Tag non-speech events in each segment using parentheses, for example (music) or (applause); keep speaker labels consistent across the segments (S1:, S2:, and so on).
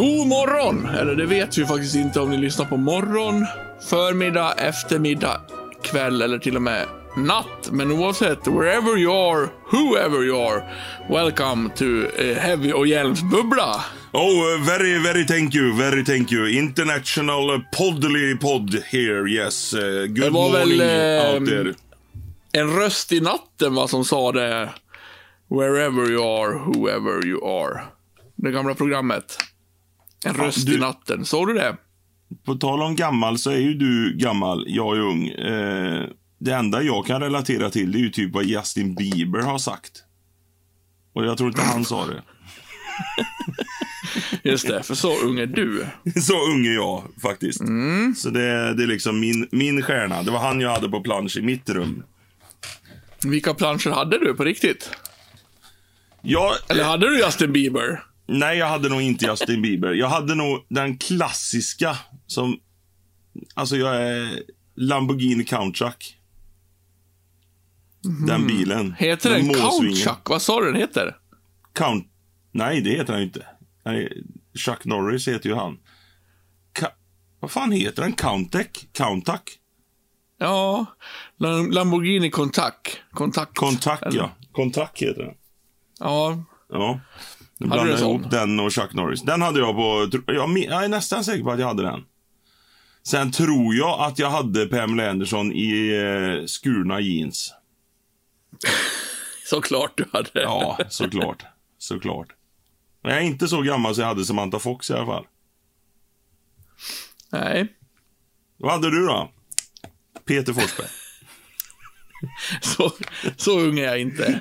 S1: God morgon! Eller det vet vi faktiskt inte om ni lyssnar på morgon, förmiddag, eftermiddag, kväll eller till och med natt. Men oavsett, wherever you are, whoever you are, welcome to uh, Heavy och Hjelms bubbla.
S2: Oh, uh, very, very thank you, very thank you. International Podly Pod here, yes. Uh, good morning
S1: väl,
S2: out there.
S1: En röst i natten va, som sa det. Wherever you are, whoever you are. Det gamla programmet. En röst
S2: du-
S1: i natten. Såg du det?
S2: På tal om gammal så är ju du gammal, jag är ung. Eh, det enda jag kan relatera till det är ju typ vad Justin Bieber har sagt. Och jag tror inte han sa det. (laughs)
S1: Just det, för så ung är du. (laughs)
S2: Så ung är jag faktiskt.
S1: Mm.
S2: Så det, det är liksom min, min stjärna. Det var han jag hade på plansch i mitt rum.
S1: Vilka planscher hade du på riktigt?
S2: Jag,
S1: Eller hade du Justin Bieber?
S2: Nej, jag hade nog inte Justin Bieber. Jag hade nog den klassiska som... Alltså, jag är Lamborghini Countach. Den bilen.
S1: Heter den
S2: målsvingen.
S1: Countchuck? Vad sa du den heter?
S2: Count... Nej, det heter han ju inte. Nej, Chuck Norris heter ju han. Ka... Vad fan heter den? Countach? Countach?
S1: Ja, Lam- Lamborghini Contact.
S2: Contact,
S1: Eller-
S2: ja. Contact heter den.
S1: Ja,
S2: Ja. Nu
S1: Hade en
S2: jag ihop den och Chuck Norris. Den hade jag på... Jag, jag är nästan säker på att jag hade den. Sen tror jag att jag hade Pamela Anderson i eh, skurna jeans. (laughs)
S1: såklart du hade.
S2: Ja, såklart. såklart. Men jag är inte så gammal så jag hade Samantha Fox i alla fall.
S1: Nej,
S2: Vad hade du då? Peter Forsberg. (laughs)
S1: så, så ung är jag inte.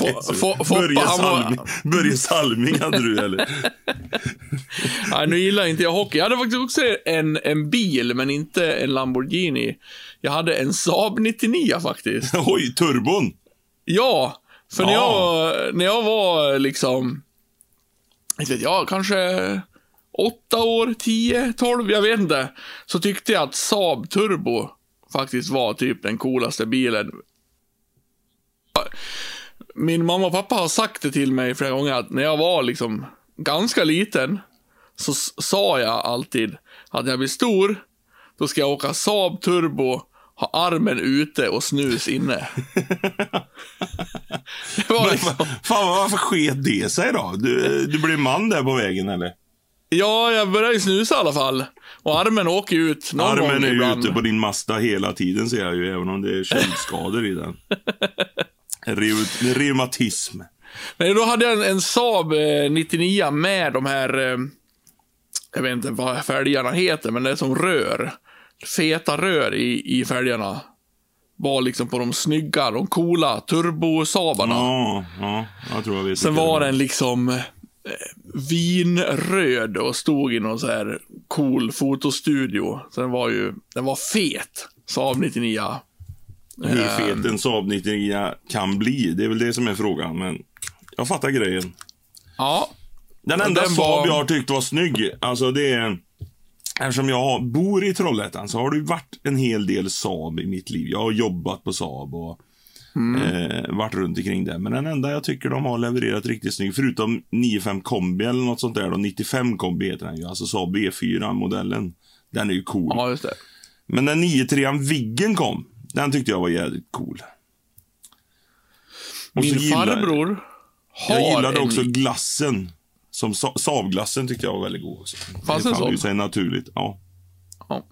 S1: Få- (laughs) Foppa,
S2: Börje Salming,
S1: var...
S2: Börje Salming hade du eller? (laughs)
S1: Nej, nu gillar inte jag hockey. Jag hade faktiskt också en, en bil, men inte en Lamborghini. Jag hade en Saab 99 faktiskt.
S2: Oj, turbon!
S1: Ja, för när,
S2: Ja.
S1: jag, när jag var liksom, inte vet jag, kanske åtta år, tio, tolv, jag vet inte. Så tyckte jag att Saab Turbo faktiskt var typ den coolaste bilen. Min mamma och pappa har sagt det till mig flera gånger att när jag var liksom ganska liten så sa jag alltid att när jag blir stor, då ska jag åka Saab Turbo, ha armen ute och snus inne. (laughs) det var
S2: Men,
S1: liksom,
S2: fa- fan, varför sket det sig då? Du, du blev man där på vägen eller?
S1: Ja, jag började ju snusa i alla fall. Och armen åker ut någon
S2: Armen
S1: gång
S2: är
S1: ibland.
S2: ute på din Mazda hela tiden ser jag ju, även om det är köldskador i den. (laughs) Reu- Reumatism.
S1: Men då hade jag en, en Saab eh, 99 med de här, eh, jag vet inte vad fälgarna heter, men det är som rör. Feta rör i, i fälgarna. Var liksom på de snygga, de coola turbosabarna.
S2: Ja, ja, jag tror jag vet.
S1: Sen var den liksom eh, vinröd och stod i någon så här cool fotostudio. Så den var ju, den var fet. Saab 99.
S2: Hur fet en Saab 99 kan bli, det är väl det som är frågan. Men jag fattar grejen.
S1: Ja,
S2: Den enda
S1: den
S2: Saab
S1: var-
S2: jag har tyckt var snygg, alltså det är... Eftersom jag bor i Trollhättan så har det varit en hel del Saab i mitt liv. Jag har jobbat på Saab och eh, varit runt omkring det. Men den enda jag tycker de har levererat riktigt snygg, förutom 95 kombi eller något sånt där då, 95 kombi heter den ju, alltså Saab B4-modellen. Den är ju cool.
S1: ja just det.
S2: Men när 93 Viggen kom, den tyckte jag var jävligt cool. Och
S1: Min
S2: gillar-
S1: farbror har
S2: jag gillade
S1: en...
S2: också glassen. Som Sa- Saab-glassen tyckte jag var väldigt god också.
S1: Fanns
S2: det
S1: en sån?
S2: sig naturligt. Ja.
S1: Ja.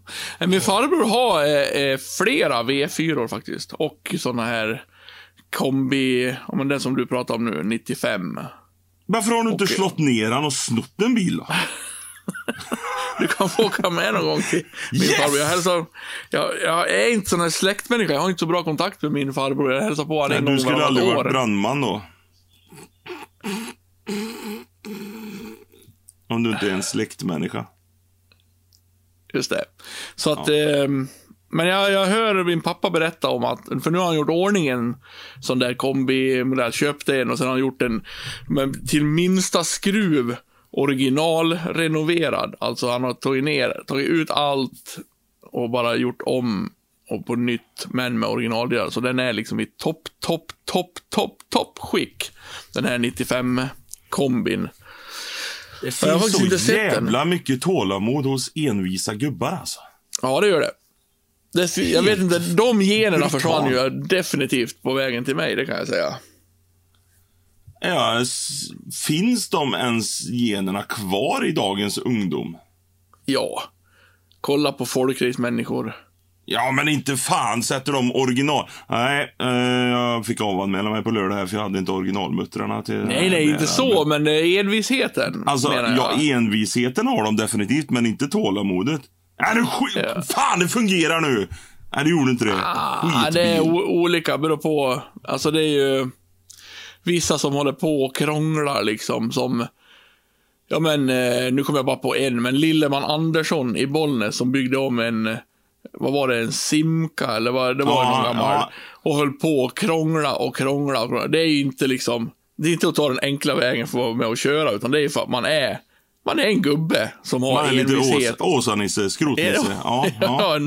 S1: Min farbror har eh, eh, flera V4 faktiskt. Och såna här kombi, ja, men den som du pratar om nu, 95.
S2: Varför har du inte
S1: Okej.
S2: slått ner han och snott en bil då? (laughs)
S1: Du kan få åka med någon gång till min
S2: Yes!
S1: farbror. Jag, hälsar, jag, jag är inte sån här släktmänniska. Jag har inte så bra kontakt med min farbror. Jag hälsar på honom en gång
S2: du skulle aldrig
S1: år.
S2: varit brandman då. Om du inte är en släktmänniska.
S1: Just det. Så att, ehm, men jag, jag hör min pappa berätta om att, för nu har han gjort ordningen sån där kombimodell, köpte en och sen har han gjort en men till minsta skruv originalrenoverad. Alltså han har tagit ner, tagit ut allt och bara gjort om och på nytt, men med originaldelar. Så den är liksom i topp, topp, topp, topp, topp skick. Den här 95 kombin.
S2: Det finns så
S1: den.
S2: jävla mycket tålamod hos envisa gubbar alltså.
S1: Ja, det gör det. Det jag vet inte, de generna försvann ju definitivt på vägen till mig, det kan jag säga.
S2: Ja, finns de ens generna kvar i dagens ungdom?
S1: Ja. Kolla på folkrace-människor.
S2: Ja, men inte fan sätter de original... Nej, eh, jag fick avanmäla mig på lördag här för jag hade inte originalmuttrarna till...
S1: Nej, nej, inte så, men envisheten,
S2: Alltså,
S1: jag.
S2: ja, envisheten har de definitivt, men inte tålamodet. Nej, nu skit...
S1: Ja.
S2: Fan, det fungerar nu! Nej, det gjorde inte det.
S1: Ah, det är olika, beror på. Alltså det är ju vissa som håller på och krånglar liksom som Ja men, eh, nu kommer jag bara på en, men Lilleman Andersson i Bollnäs som byggde om en, eh, vad var det, en Simca eller vad det var
S2: Ja,
S1: någon gammal.
S2: ja.
S1: Och höll på och krångla och krångla och krångla. Det är ju inte liksom, det är inte att ta den enkla vägen för att vara med och köra, utan det är för att man är, man är en gubbe som har
S2: Man är lite
S1: envishet.
S2: Ås- Åsa-Nisse, Skrotnisse. (laughs) Ja, ja.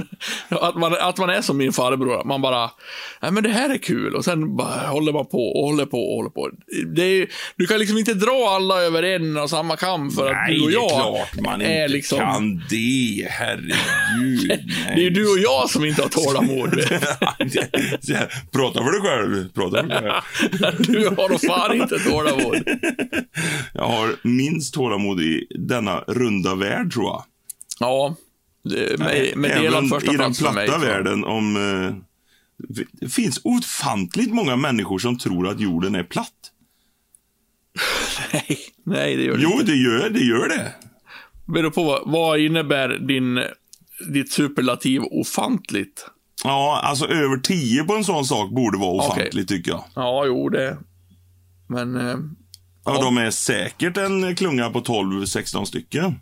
S1: Att, man, att man är som min farbror, att man bara, nej men det här är kul och sen bara håller man på och håller på och håller på. Det är, du kan liksom inte dra alla över en och samma kam för att
S2: Nej,
S1: du och
S2: det är
S1: jag
S2: klart man
S1: är
S2: inte
S1: liksom,
S2: kan det. Herregud. (laughs)
S1: det är ju du och jag som inte har tålamod. (laughs)
S2: nej. Prata för dig själv. Prata för dig själv.
S1: du har nog fan inte tålamod.
S2: Jag har minst tålamod i denna runda värld, tror jag.
S1: Ja, det, med, med
S2: Även
S1: delad första
S2: i den
S1: mig.
S2: platta
S1: så.
S2: världen om... Eh, det finns ofantligt många människor som tror att jorden är platt. (laughs)
S1: Nej, nej, det gör det
S2: Jo,
S1: inte.
S2: det gör det. Gör det.
S1: Beror på vad, vad innebär din, ditt superlativ ofantligt?
S2: Ja, alltså över 10 på en sån sak borde vara ofantligt, tycker jag.
S1: Ja, jo, det. Men, eh,
S2: Ja, de är säkert en klunga på 12-16 stycken.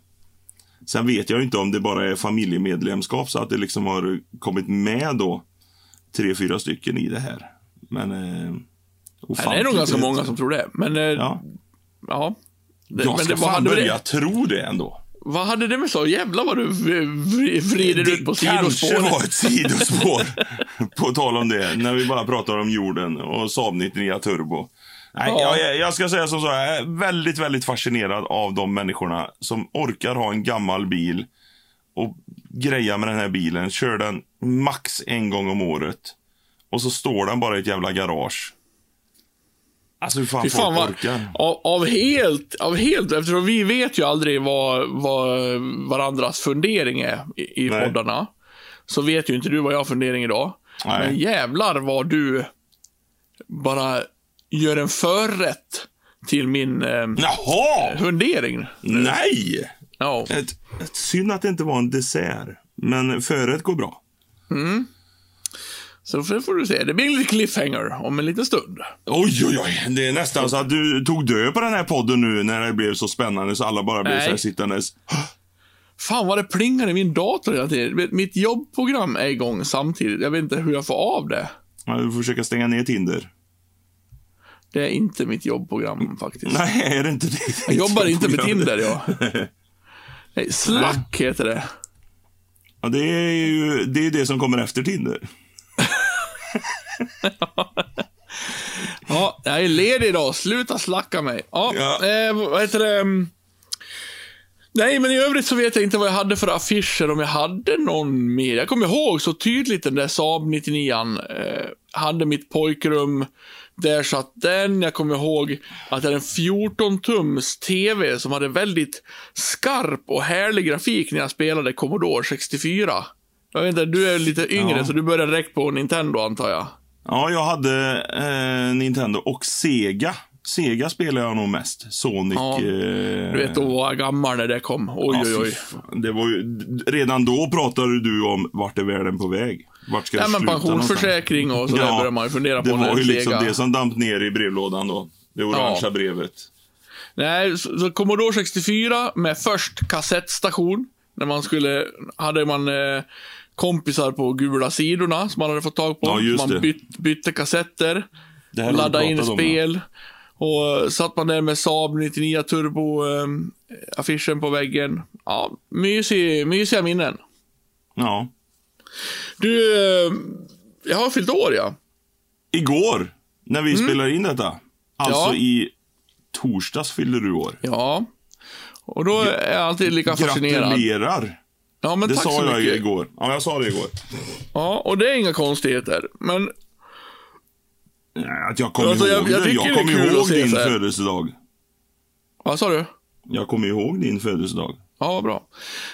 S2: Sen vet jag inte om det bara är familjemedlemskap så att det liksom har kommit med då tre, fyra stycken i det här. Men... Eh,
S1: nej, det är nog ganska många som tror det. Men, eh, ja.
S2: Ja,
S1: Det,
S2: jag
S1: men
S2: ska
S1: det,
S2: fan
S1: hade
S2: börja
S1: det,
S2: tro det ändå.
S1: vad hade det med så? Jävlar vad du vrider ut på
S2: Det kanske
S1: sidospår.
S2: var ett (laughs) sidospår. på tal om det, när vi bara pratar om jorden och Saab 99 Turbo. Nej,
S1: Ja.
S2: jag, jag ska säga som så, jag är väldigt, väldigt fascinerad av de människorna som orkar ha en gammal bil och greja med den här bilen, kör den max en gång om året. Och så står den bara i ett jävla garage. Alltså hur fan,
S1: Fy fan
S2: folk orkar.
S1: av, av helt, av helt, eftersom vi vet ju aldrig vad, vad varandras fundering är i, i
S2: Nej.
S1: poddarna. Så vet ju inte du vad jag har fundering idag.
S2: Nej.
S1: Men jävlar vad du bara gör en förrätt till min eh,
S2: Jaha!
S1: fundering.
S2: Nej!
S1: Ja.
S2: Ett, ett synd att det inte var en dessert. Men förrätt går bra.
S1: Så det får du se. Det blir en liten cliffhanger om en liten stund.
S2: Oj, oj, oj. Det är nästan så att du tog död på den här podden nu när det blev så spännande så alla bara blev
S1: Nej.
S2: så här sittandes.
S1: Fan vad det plingar i min dator hela tiden. Mitt jobbprogram är igång samtidigt. Jag vet inte hur jag får av det.
S2: Ja, du får försöka stänga ner Tinder.
S1: Det är inte mitt jobbprogram faktiskt.
S2: Nej, är det inte det?
S1: Jag jobbar inte med Tinder, ja. (laughs) Nej, Slack heter det.
S2: Ja, det är ju det, är det som kommer efter Tinder. (laughs)
S1: Ja, jag är ledig idag. Sluta slacka mig. Ja,
S2: Ja.
S1: Eh, vad heter det? Nej, men i övrigt så vet jag inte vad jag hade för affischer, om jag hade någon mer. Jag kommer ihåg så tydligt den där Saab 99 eh, hade mitt pojkrum. Där satt den. Jag kommer ihåg att det hade en 14-tums TV som hade väldigt skarp och härlig grafik när jag spelade Commodore 64. Jag vet inte, du är lite yngre
S2: Ja.
S1: så du började direkt på Nintendo antar jag.
S2: Ja, jag hade eh, Nintendo och Sega. Sega spelar jag nog mest. Sonic.
S1: Ja,
S2: eh,
S1: Du vet, då var jag gammal när det kom. Oj,
S2: ja,
S1: oj, oj.
S2: Det var ju, redan då pratade du om vart är världen på väg? Vart ska det
S1: Ja, men pensionsförsäkring och sådär
S2: Ja,
S1: börjar man ju fundera på.
S2: Det var ju liksom det som damp ner i brevlådan då. Det orangea
S1: Ja.
S2: brevet.
S1: Nej, så, så Commodore 64 med först kassettstation. När man skulle, hade man eh, kompisar på gula sidorna som man hade fått tag på.
S2: Ja,
S1: man byt, bytte kassetter, laddade in
S2: pratat om,
S1: spel. Och eh, satt man där med Saab 99 Turbo eh, affischen på väggen. Ja, mysig, mysiga minnen.
S2: Ja.
S1: Du, eh, jag har fyllt år ja.
S2: Igår, när vi spelar in detta. Alltså
S1: Mm. Ja.
S2: i torsdags fyllde du år.
S1: Ja. Och då är jag alltid lika fascinerad.
S2: Gratulerar.
S1: Ja, men
S2: Det
S1: tack
S2: sa
S1: så
S2: jag
S1: mycket.
S2: igår. Ja, jag sa det igår.
S1: Ja, och det är inga konstigheter. Men
S2: Nej, Att jag kommer
S1: Alltså, jag-
S2: ihåg
S1: jag
S2: det. Jag
S1: det
S2: kommer
S1: kul att
S2: ihåg din födelsedag.
S1: vad sa du?
S2: Jag kommer ihåg din födelsedag.
S1: Ja, vad bra.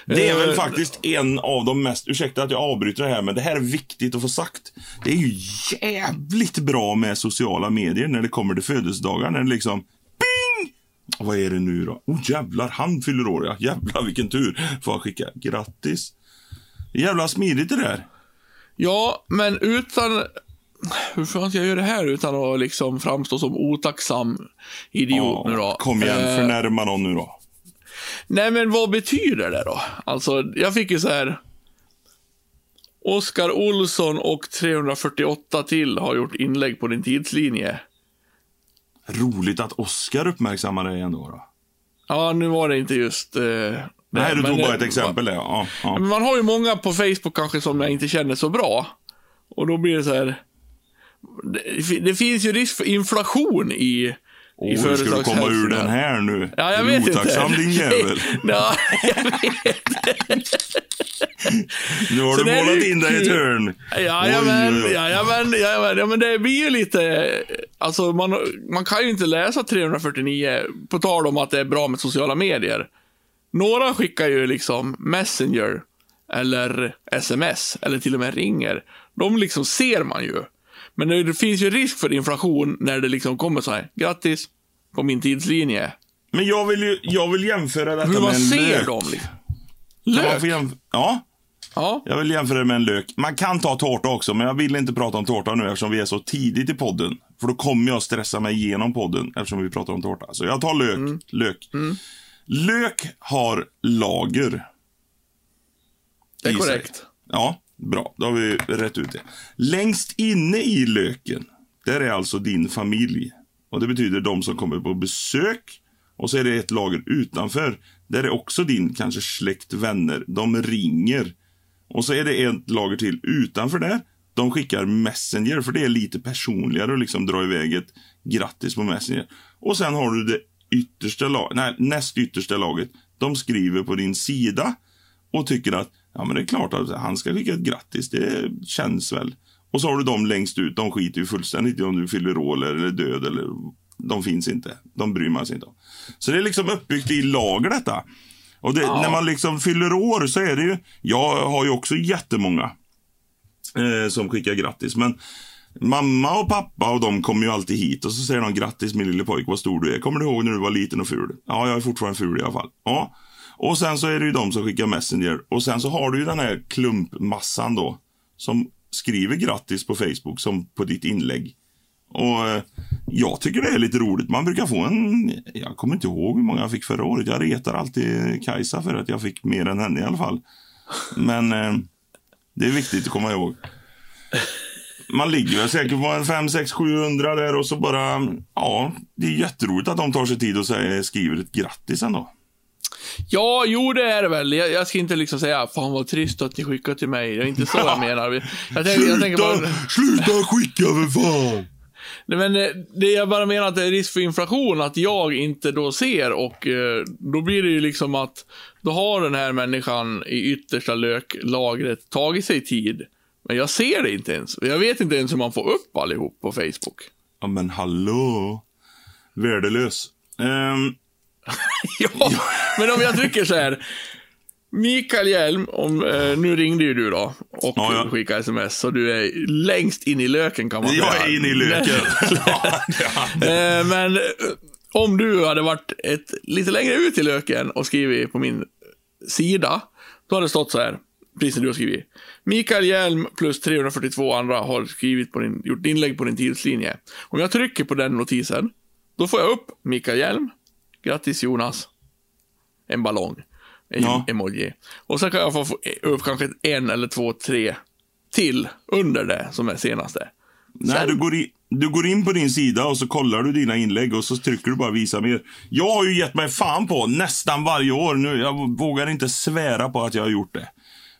S2: Det är väl
S1: Eh,
S2: faktiskt en av de mest, ursäkta att jag avbryter det här, men det här är viktigt att få sagt. Det är ju jävligt bra med sociala medier när det kommer till födelsedagar. När det liksom, bing! Vad är det nu då? Oh jävlar, han fyller år ja. Jävlar vilken tur. Får jag skicka grattis. Jävla smidigt det där.
S1: Ja, men utan... Hur fan ska jag göra det här utan att liksom framstå som otacksam idiot nu då?
S2: Kom igen,
S1: Eh,
S2: förnärma någon nu då.
S1: Nej, men vad betyder det då? Alltså, jag fick ju så här... Oskar Olsson och 348 till har gjort inlägg på din tidslinje.
S2: Roligt att Oscar uppmärksammar dig ändå då.
S1: Ja, nu var det inte just... Eh, det,
S2: Nej, du tog bara ett exempel där. Ja, ja.
S1: Man har ju många på Facebook kanske som jag inte känner så bra. Och då blir det så här... Det, det finns ju risk för inflation i
S2: Åh, hur ska du komma ur den här nu?
S1: Ja, jag vet
S2: otacksam, din (laughs) jävel.
S1: ja, jag (laughs) vet.
S2: Nu har du målat
S1: ju
S2: in dig i ett hörn.
S1: Jajamän, jajamän, jajamän. Ja, men det blir ju lite... Alltså, man, man kan ju inte läsa 349 på tal om att det är bra med sociala medier. Några skickar ju liksom Messenger eller sms eller till och med ringer. De liksom ser man ju. Men det, finns ju risk för inflation när det liksom kommer så här. Grattis på min tidslinje.
S2: Men jag vill ju jag vill jämföra detta
S1: Hur
S2: med en
S1: ser
S2: lök.
S1: dem liksom.
S2: Kan man
S1: Lök?
S2: få jämf- ja,
S1: Ja.
S2: jag vill jämföra det med en lök. Man kan ta tårta också, men jag vill inte prata om tårta nu eftersom vi är så tidigt i podden. För då kommer jag stressa mig igenom podden eftersom vi pratar om tårta. Så jag tar lök.
S1: Mm.
S2: Lök. Lök har lager.
S1: Det är
S2: i sig.
S1: korrekt.
S2: Ja, bra. Då har vi rätt ut det. Längst inne i löken, där är alltså din familj. Och Det betyder de som kommer på besök. Och så är det ett lager utanför. Där är också din kanske släkt, vänner. De ringer. Och så är det ett lager till utanför där. De skickar Messenger, för det är lite personligare att liksom dra iväg ett grattis på Messenger. Och sen har du det yttersta laget, nej, näst yttersta laget. De skriver på din sida och tycker att ja, men det är klart att han ska skicka ett grattis. Det känns väl. Och så har du dem längst ut. De skiter ju fullständigt i om du fyller år eller är död. Eller, de finns inte. De bryr man sig inte om. Så det är liksom uppbyggt i lager detta. Och det, när man liksom fyller år så är det ju... Jag har ju också jättemånga eh, som skickar grattis. Men mamma och pappa och de kommer ju alltid hit och så säger de grattis min lille pojk, vad stor du är. Kommer du ihåg när du var liten och ful? Ja, jag är fortfarande ful i alla fall. Ja. Och sen så är det ju de som skickar Messenger. Och sen så har du ju den här klumpmassan då. Som skriver grattis på Facebook som på ditt inlägg. Och eh, jag tycker det är lite roligt. Man brukar få en... Jag kommer inte ihåg hur många jag fick förra året. Jag retar alltid Kajsa för att jag fick mer än henne i alla fall. Men eh, det är viktigt att komma ihåg. Man ligger väl säkert på en 5, 6, 700 där och så bara... Ja, det är jätteroligt att de tar sig tid och säger, skriver ett grattis ändå.
S1: Ja, jo det är det väl. Jag, jag ska inte liksom säga, fan vad trist att ni skickar till mig. Det är inte så jag (laughs) menar. Jag tänker, jag tänker bara,
S2: sluta skicka för fan!
S1: nej, men eh, det jag bara menar att det är risk för inflation, att jag inte då ser och eh, då blir det ju liksom att då har den här människan i yttersta löklagret tagit sig tid. Men jag ser det inte ens. Jag vet inte ens hur man får upp allihop på Facebook.
S2: Ja, men hallå? Värdelös. Ehm, (laughs)
S1: Ja, men om jag trycker så här. Mikael Hjelm, om, eh, nu ringde ju du då och
S2: Ja, ja.
S1: skickade sms, så du är längst in i löken kan man säga.
S2: jag är inne i löken. (laughs)
S1: Eh, men eh, om du hade varit ett, lite längre ut i löken och skrivit på min sida, då hade det stått så här, precis som du har skrivit. Mikael Hjelm plus 342 andra har skrivit på din, gjort inlägg på din tidslinje. Om jag trycker på den notisen, då får jag upp Mikael Hjelm. Grattis Jonas. En ballong. En
S2: Ja.
S1: emoji. Och sen kan jag få upp kanske en eller två, tre till under det som är senaste.
S2: Nej,
S1: Sen-
S2: du går, i, du går in på din sida och så kollar du dina inlägg och så trycker du bara visa mer. Jag har ju gett mig fan på nästan varje år nu. Jag vågar inte svära på att jag har gjort det.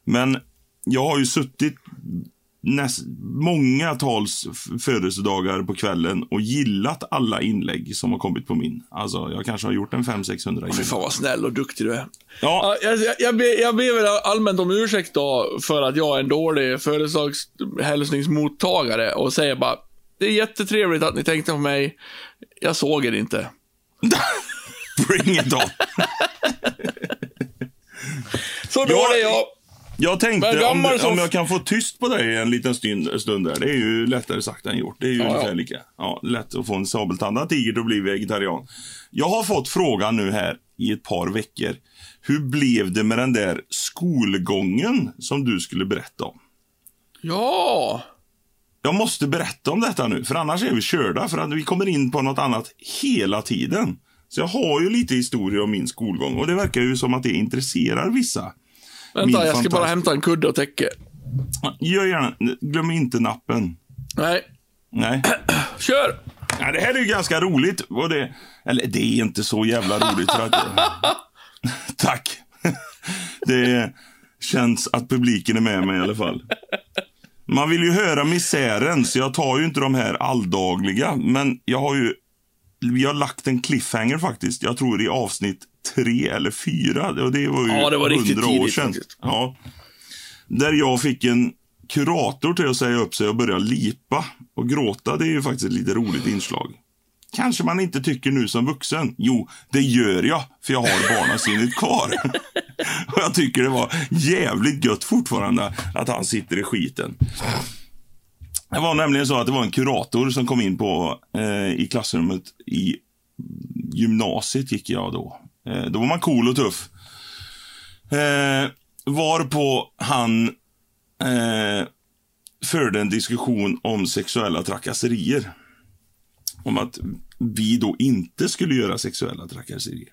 S2: Men jag har ju suttit näst, många tals födelsedagar på kvällen och gillat alla inlägg som har kommit på min. Alltså, jag kanske har gjort en 500-600
S1: Fy fan vad snäll och duktig du är.
S2: Ja,
S1: Ja, jag, jag, jag, ber, jag ber väl allmänt om ursäkt då för att jag är en dålig födelsedagshälsningsmottagare och säger bara det är jättetrevligt att ni tänkte på mig. Jag såg er inte. (laughs)
S2: bring it on.
S1: Så dålig är jag.
S2: Jag tänkte om,
S1: som-
S2: om jag kan få tyst på dig en liten stund, stund där. Det är ju lättare sagt än gjort. Det är ju
S1: Ja, ja.
S2: lika. Ja, lätt att få en sabeltandad tiger att bli vegetarian. Jag har fått frågan nu här i ett par veckor. Hur blev det med den där skolgången som du skulle berätta om?
S1: Ja.
S2: Jag måste berätta om detta nu, för annars är vi körda. För att vi kommer in på något annat hela tiden. Så jag har ju lite historia om min skolgång och det verkar ju som att det intresserar vissa.
S1: Vänta, jag ska bara hämta en kudde och täcke.
S2: Gör gärna, glöm inte nappen.
S1: Nej,
S2: Nej. (clears throat)
S1: kör!
S2: Ja, det här är ju ganska roligt. Och det, eller det är inte så jävla roligt. Att, (laughs) tack. (laughs) Det känns att publiken är med mig i alla fall. Man vill ju höra misären, så jag tar ju inte de här alldagliga. Men jag har ju vi har lagt en cliffhanger faktiskt. Jag tror i avsnitt tre eller fyra. Och det var ju
S1: Ja, det var riktigt
S2: 100 år sedan.
S1: faktiskt.
S2: Ja. Där jag fick en kurator till att säga upp sig och börja lipa och gråta. Det är ju faktiskt ett lite roligt inslag. Kanske man inte tycker nu som vuxen. Jo, det gör jag, för jag har barnasinnet kvar. (laughs) och jag tycker det var jävligt gött fortfarande att han sitter i skiten. Det var nämligen så att det var en kurator som kom in på eh, i klassrummet i gymnasiet gick jag då. Eh, då var man cool och tuff. Eh, varpå han eh, förde en diskussion om sexuella trakasserier. Om att vi då inte skulle göra sexuella trakasserier.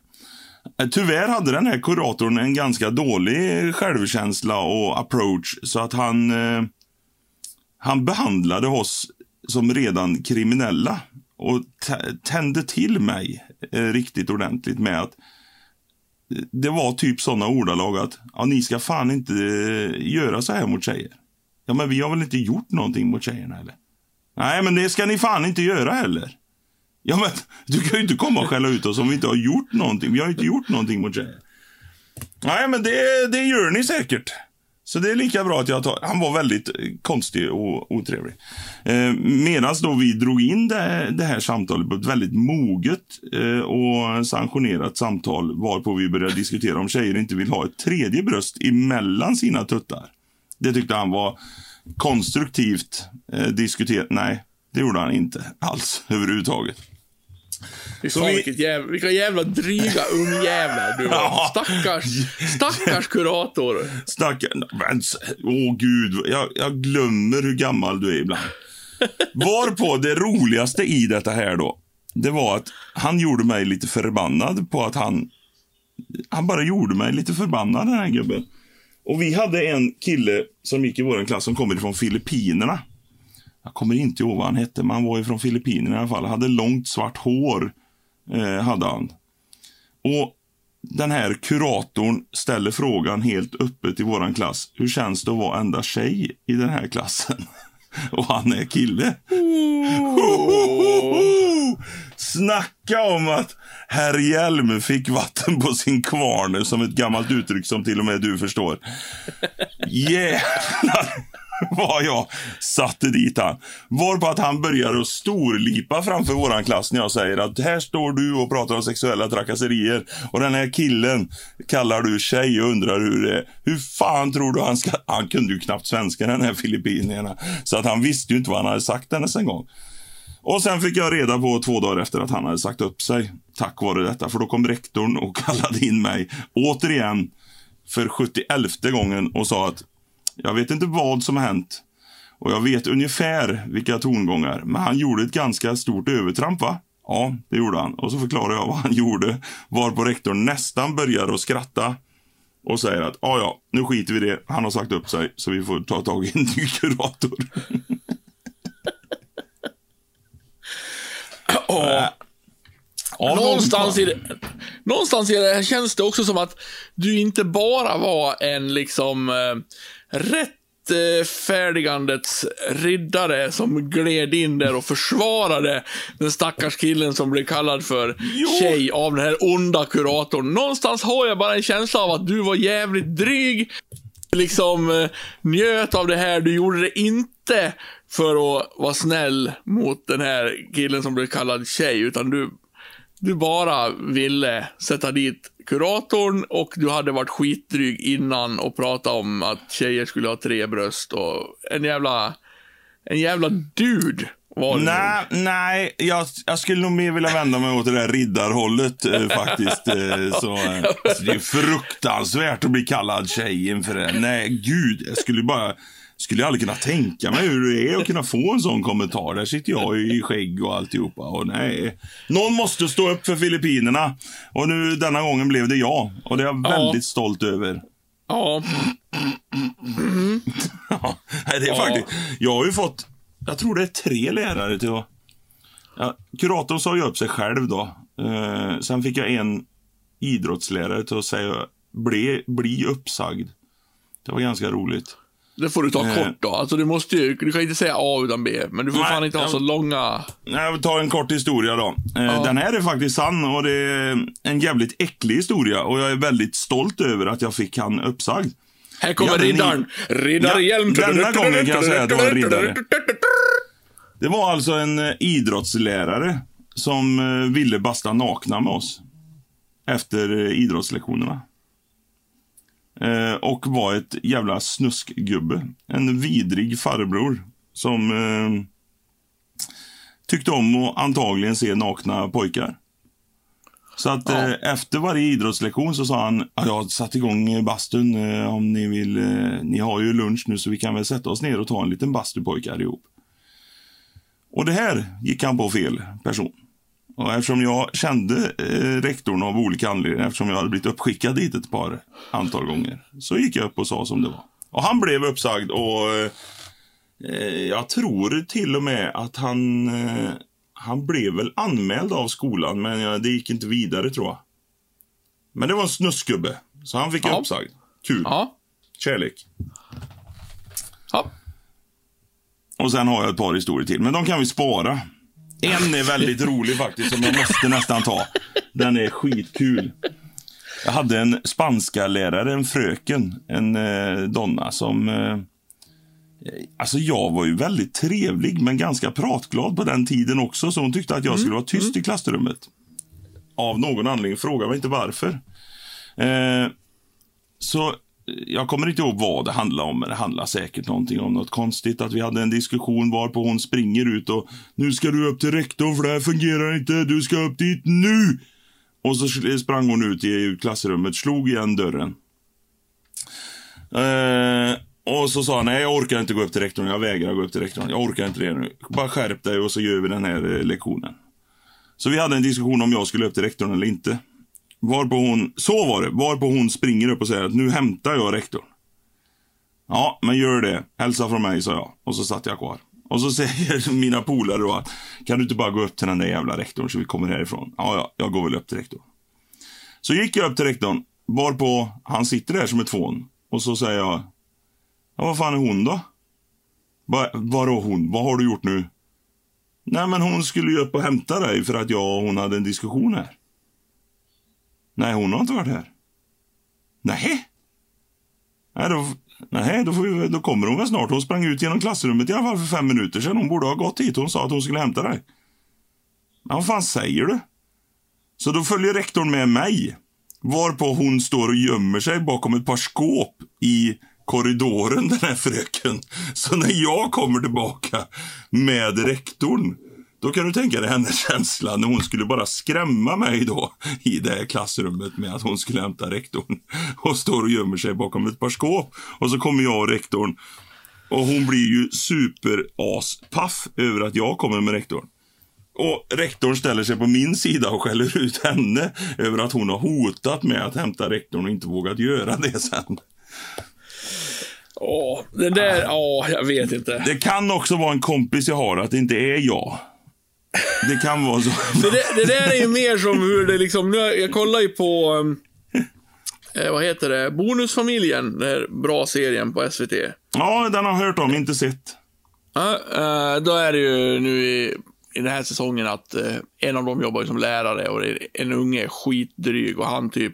S2: Eh, tyvärr hade den här kuratorn en ganska dålig självkänsla och approach så att han eh, han behandlade oss som redan kriminella och tände till mig eh, riktigt ordentligt med att eh, det var typ sådana ordalag att ja, ni ska fan inte eh, göra så här mot tjejer. Ja, men vi har väl inte gjort någonting mot tjejerna eller? Nej, men det ska ni fan inte göra heller. Ja, men du kan ju inte komma och skälla ut oss om vi inte har gjort någonting. Vi har ju inte gjort någonting mot tjejer. Nej, men det, det gör ni säkert. Så det är lika bra att jag tar... Han var väldigt eh, konstig och otrevlig. Eh, Medan då vi drog in det, det här samtalet på ett väldigt moget eh, och sanktionerat samtal varpå vi började diskutera om tjejer inte vill ha ett tredje bröst emellan sina tuttar. Det tyckte han var konstruktivt eh, diskuterat. Nej, det gjorde han inte alls (laughs) överhuvudtaget. Så vi-
S1: vilket jävla, vilka jävla dryga (laughs) ungjävlar du var. Stackars, stackars kurator.
S2: Stackare. Men, s- Åh gud, jag, jag glömmer hur gammal du är ibland. Varpå det roligaste i detta här då, det var att han gjorde mig lite förbannad på att han... Han bara gjorde mig lite förbannad den här gubben. Och vi hade en kille som gick i vår klass som kommer från Filippinerna. Jag kommer inte ihåg vad han hette, men han var ju från Filippinerna i alla fall. Hade långt svart hår, eh, hade han. Och den här kuratorn ställer frågan helt öppet i våran klass. Hur känns det att vara enda tjej i den här klassen? (laughs) Och han är kille. Snacka om att herr Hjelm fick vatten på sin kvarn som ett gammalt uttryck som till och med du förstår. (laughs) Jävlar (laughs) vad jag satte dit han. Varpå att han börjar att storlipa framför våran klass när jag säger att här står du och pratar om sexuella trakasserier och den här killen kallar du tjej och undrar hur det är. Hur fan tror du han ska... Han kunde ju knappt svenska den här filippinierna. Så att han visste ju inte vad han hade sagt ens en gång. Och sen fick jag reda på två dagar efter att han hade sagt upp sig. Tack vare detta. För då kom rektorn och (laughs) kallade in mig. Återigen. För 71 gången och sa att jag vet inte vad som har hänt. Och jag vet ungefär vilka tongångar. Men han gjorde ett ganska stort övertramp va? Ja, det gjorde han. Och så förklarade jag vad han (laughs) gjorde. Varpå rektorn nästan börjar att skratta. Och säger att ja, ja, nu skiter vi i det. Han har sagt upp sig. Så vi får ta tag i en ny kurator. (laughs)
S1: Ja.
S2: Ja,
S1: Någonstans
S2: någon-
S1: i, det, någonstans i det här känns det också som att du inte bara var en liksom eh, rätt rättfärdigandets riddare som gled in där och försvarade den stackars killen som blev kallad för
S2: Jo.
S1: tjej av den här onda kuratorn. Någonstans har jag bara en känsla av att du var jävligt dryg, liksom eh, njöt av det här. Du gjorde det inte för att vara snäll mot den här killen som blev kallad tjej, utan du, du bara ville sätta dit kuratorn och du hade varit skitdryg innan och pratat om att tjejer skulle ha tre bröst och en jävla, en jävla dude var du.
S2: Nej, nej jag, jag skulle nog mer vilja vända mig åt det där riddarhållet eh, faktiskt. Eh, så, eh, alltså, det är fruktansvärt att bli kallad tjej inför det. Nej, gud. Jag skulle bara... Skulle jag aldrig kunna tänka mig hur det är att kunna få en sån kommentar. Där sitter jag i skägg och alltihopa. Och nej. Någon måste stå upp för Filippinerna. Och nu denna gången blev det jag. Och det är jag
S1: Ja.
S2: väldigt stolt över.
S1: Ja,
S2: Ja, (laughs) nej, det är
S1: Ja.
S2: faktiskt... Jag har ju fått, jag tror det är tre lärare till att... Ja, kuratorn sa ju upp sig själv då. Eh, sen fick jag en idrottslärare till att säga bli, bli uppsagd. Det var ganska roligt.
S1: Det får du ta kort då. Alltså du måste ju, du kan inte säga A utan B, men du får
S2: Nej,
S1: fan inte ha
S2: jag-
S1: så långa...
S2: Jag tar en kort historia då. Eh,
S1: Ja.
S2: Den här är faktiskt sann och det är en jävligt äcklig historia och jag är väldigt stolt över att jag fick han uppsagd.
S1: Här kommer
S2: Ja,
S1: riddaren. Riddarhjälm.
S2: Ja, denna gången kan jag säga att det var en riddare. (laughs) Det var alltså en eh, idrottslärare som eh, ville basta nakna med oss. Efter idrottslektionerna. Eh, och var ett jävla snuskgubbe. En vidrig farbror som eh, tyckte om att antagligen se nakna pojkar. Så att
S1: Ja.
S2: eh, efter varje idrottslektion så sa han, "Ja, jag har satt igång eh, bastun eh, om ni vill. Eh, ni har ju lunch nu så vi kan väl sätta oss ner och ta en liten bastu pojkar ihop. Och det här gick han på fel person. Och eftersom jag kände eh, rektorn av olika anledningar, eftersom jag hade blivit uppskickad dit ett par antal gånger, så gick jag upp och sa som det var. Och han blev uppsagd och eh, jag tror till och med att han, eh, han blev väl anmäld av skolan, men ja, det gick inte vidare tror jag. Men det var en snuskgubbe, så han fick
S1: Ja.
S2: uppsagd. Kul.
S1: Ja.
S2: Kärlek.
S1: ja.
S2: Och sen har jag ett par historier till, men de kan vi spara. En är väldigt rolig faktiskt, som jag måste nästan ta. Den är skitkul. Jag hade en spanska lärare, en fröken, en eh, donna som... Eh, alltså jag var ju väldigt trevlig, men ganska pratglad på den tiden också, så hon tyckte att jag skulle vara tyst i klassrummet. Av någon anledning, fråga mig inte varför. Eh, så jag kommer inte ihåg vad det handlade om, men det handlar säkert någonting om något konstigt. Att vi hade en diskussion varpå hon springer ut och nu ska du upp till rektorn för det här fungerar inte, du ska upp dit nu! Och så sprang hon ut i klassrummet, slog igen dörren. Eh, och så sa han, nej jag orkar inte gå upp till rektorn, jag vägrar gå upp till rektorn. Jag orkar inte det nu. Bara skärp dig och så gör vi den här eh, lektionen. Så vi hade en diskussion om jag skulle upp till rektorn eller inte. Varpå hon, så var det, varpå hon springer upp och säger att nu hämtar jag rektorn. Ja, men gör det. Hälsa från mig, sa jag. Och så satt jag kvar. Och så säger (laughs) mina polare då att kan du inte bara gå upp till den där jävla rektorn så vi kommer härifrån? Ja, ja, jag går väl upp till rektorn. Så gick jag upp till rektorn, varpå han sitter där som ett fån. Och så säger jag, ja, vad fan är hon då? Va, vadå hon? Vad har du gjort nu? Nej, men hon skulle ju upp och hämta dig för att jag och hon hade en diskussion här. Nej, hon har inte varit här. Nej. Nej, då, nej, då, får vi, då kommer hon väl snart. Hon sprang ut genom klassrummet i alla fall för fem minuter sedan. Hon borde ha gått hit. Hon sa att hon skulle hämta dig. Men vad fan säger du? Så då följer rektorn med mig. Varpå hon står och gömmer sig bakom ett par skåp i korridoren, den här fröken. Så när jag kommer tillbaka med rektorn, då kan du tänka dig hennes (laughs) känsla när hon skulle bara skrämma mig då i det klassrummet med att hon skulle hämta rektorn. (laughs) Och står och gömmer sig bakom ett par skåp. Och så kommer jag och rektorn. Och hon blir ju super-as-paff över att jag kommer med rektorn. Och rektorn ställer sig på min sida och skäller ut henne över att hon har hotat med att hämta rektorn och inte vågat göra det sen.
S1: Åh, det där, ja, jag vet inte.
S2: Det kan också vara en kompis jag har, att det inte är jag. Det kan vara så. (laughs)
S1: Det, där- det där är ju mer som hur det liksom, nu, jag kollar ju på um, eh, vad heter det, Bonusfamiljen, den här bra serien på SVT.
S2: Ja, den har jag hört om, inte sett.
S1: Ja, eh, då är det ju nu i, i den här säsongen att eh, en av dem jobbar ju som lärare och en unge är skitdryg och han typ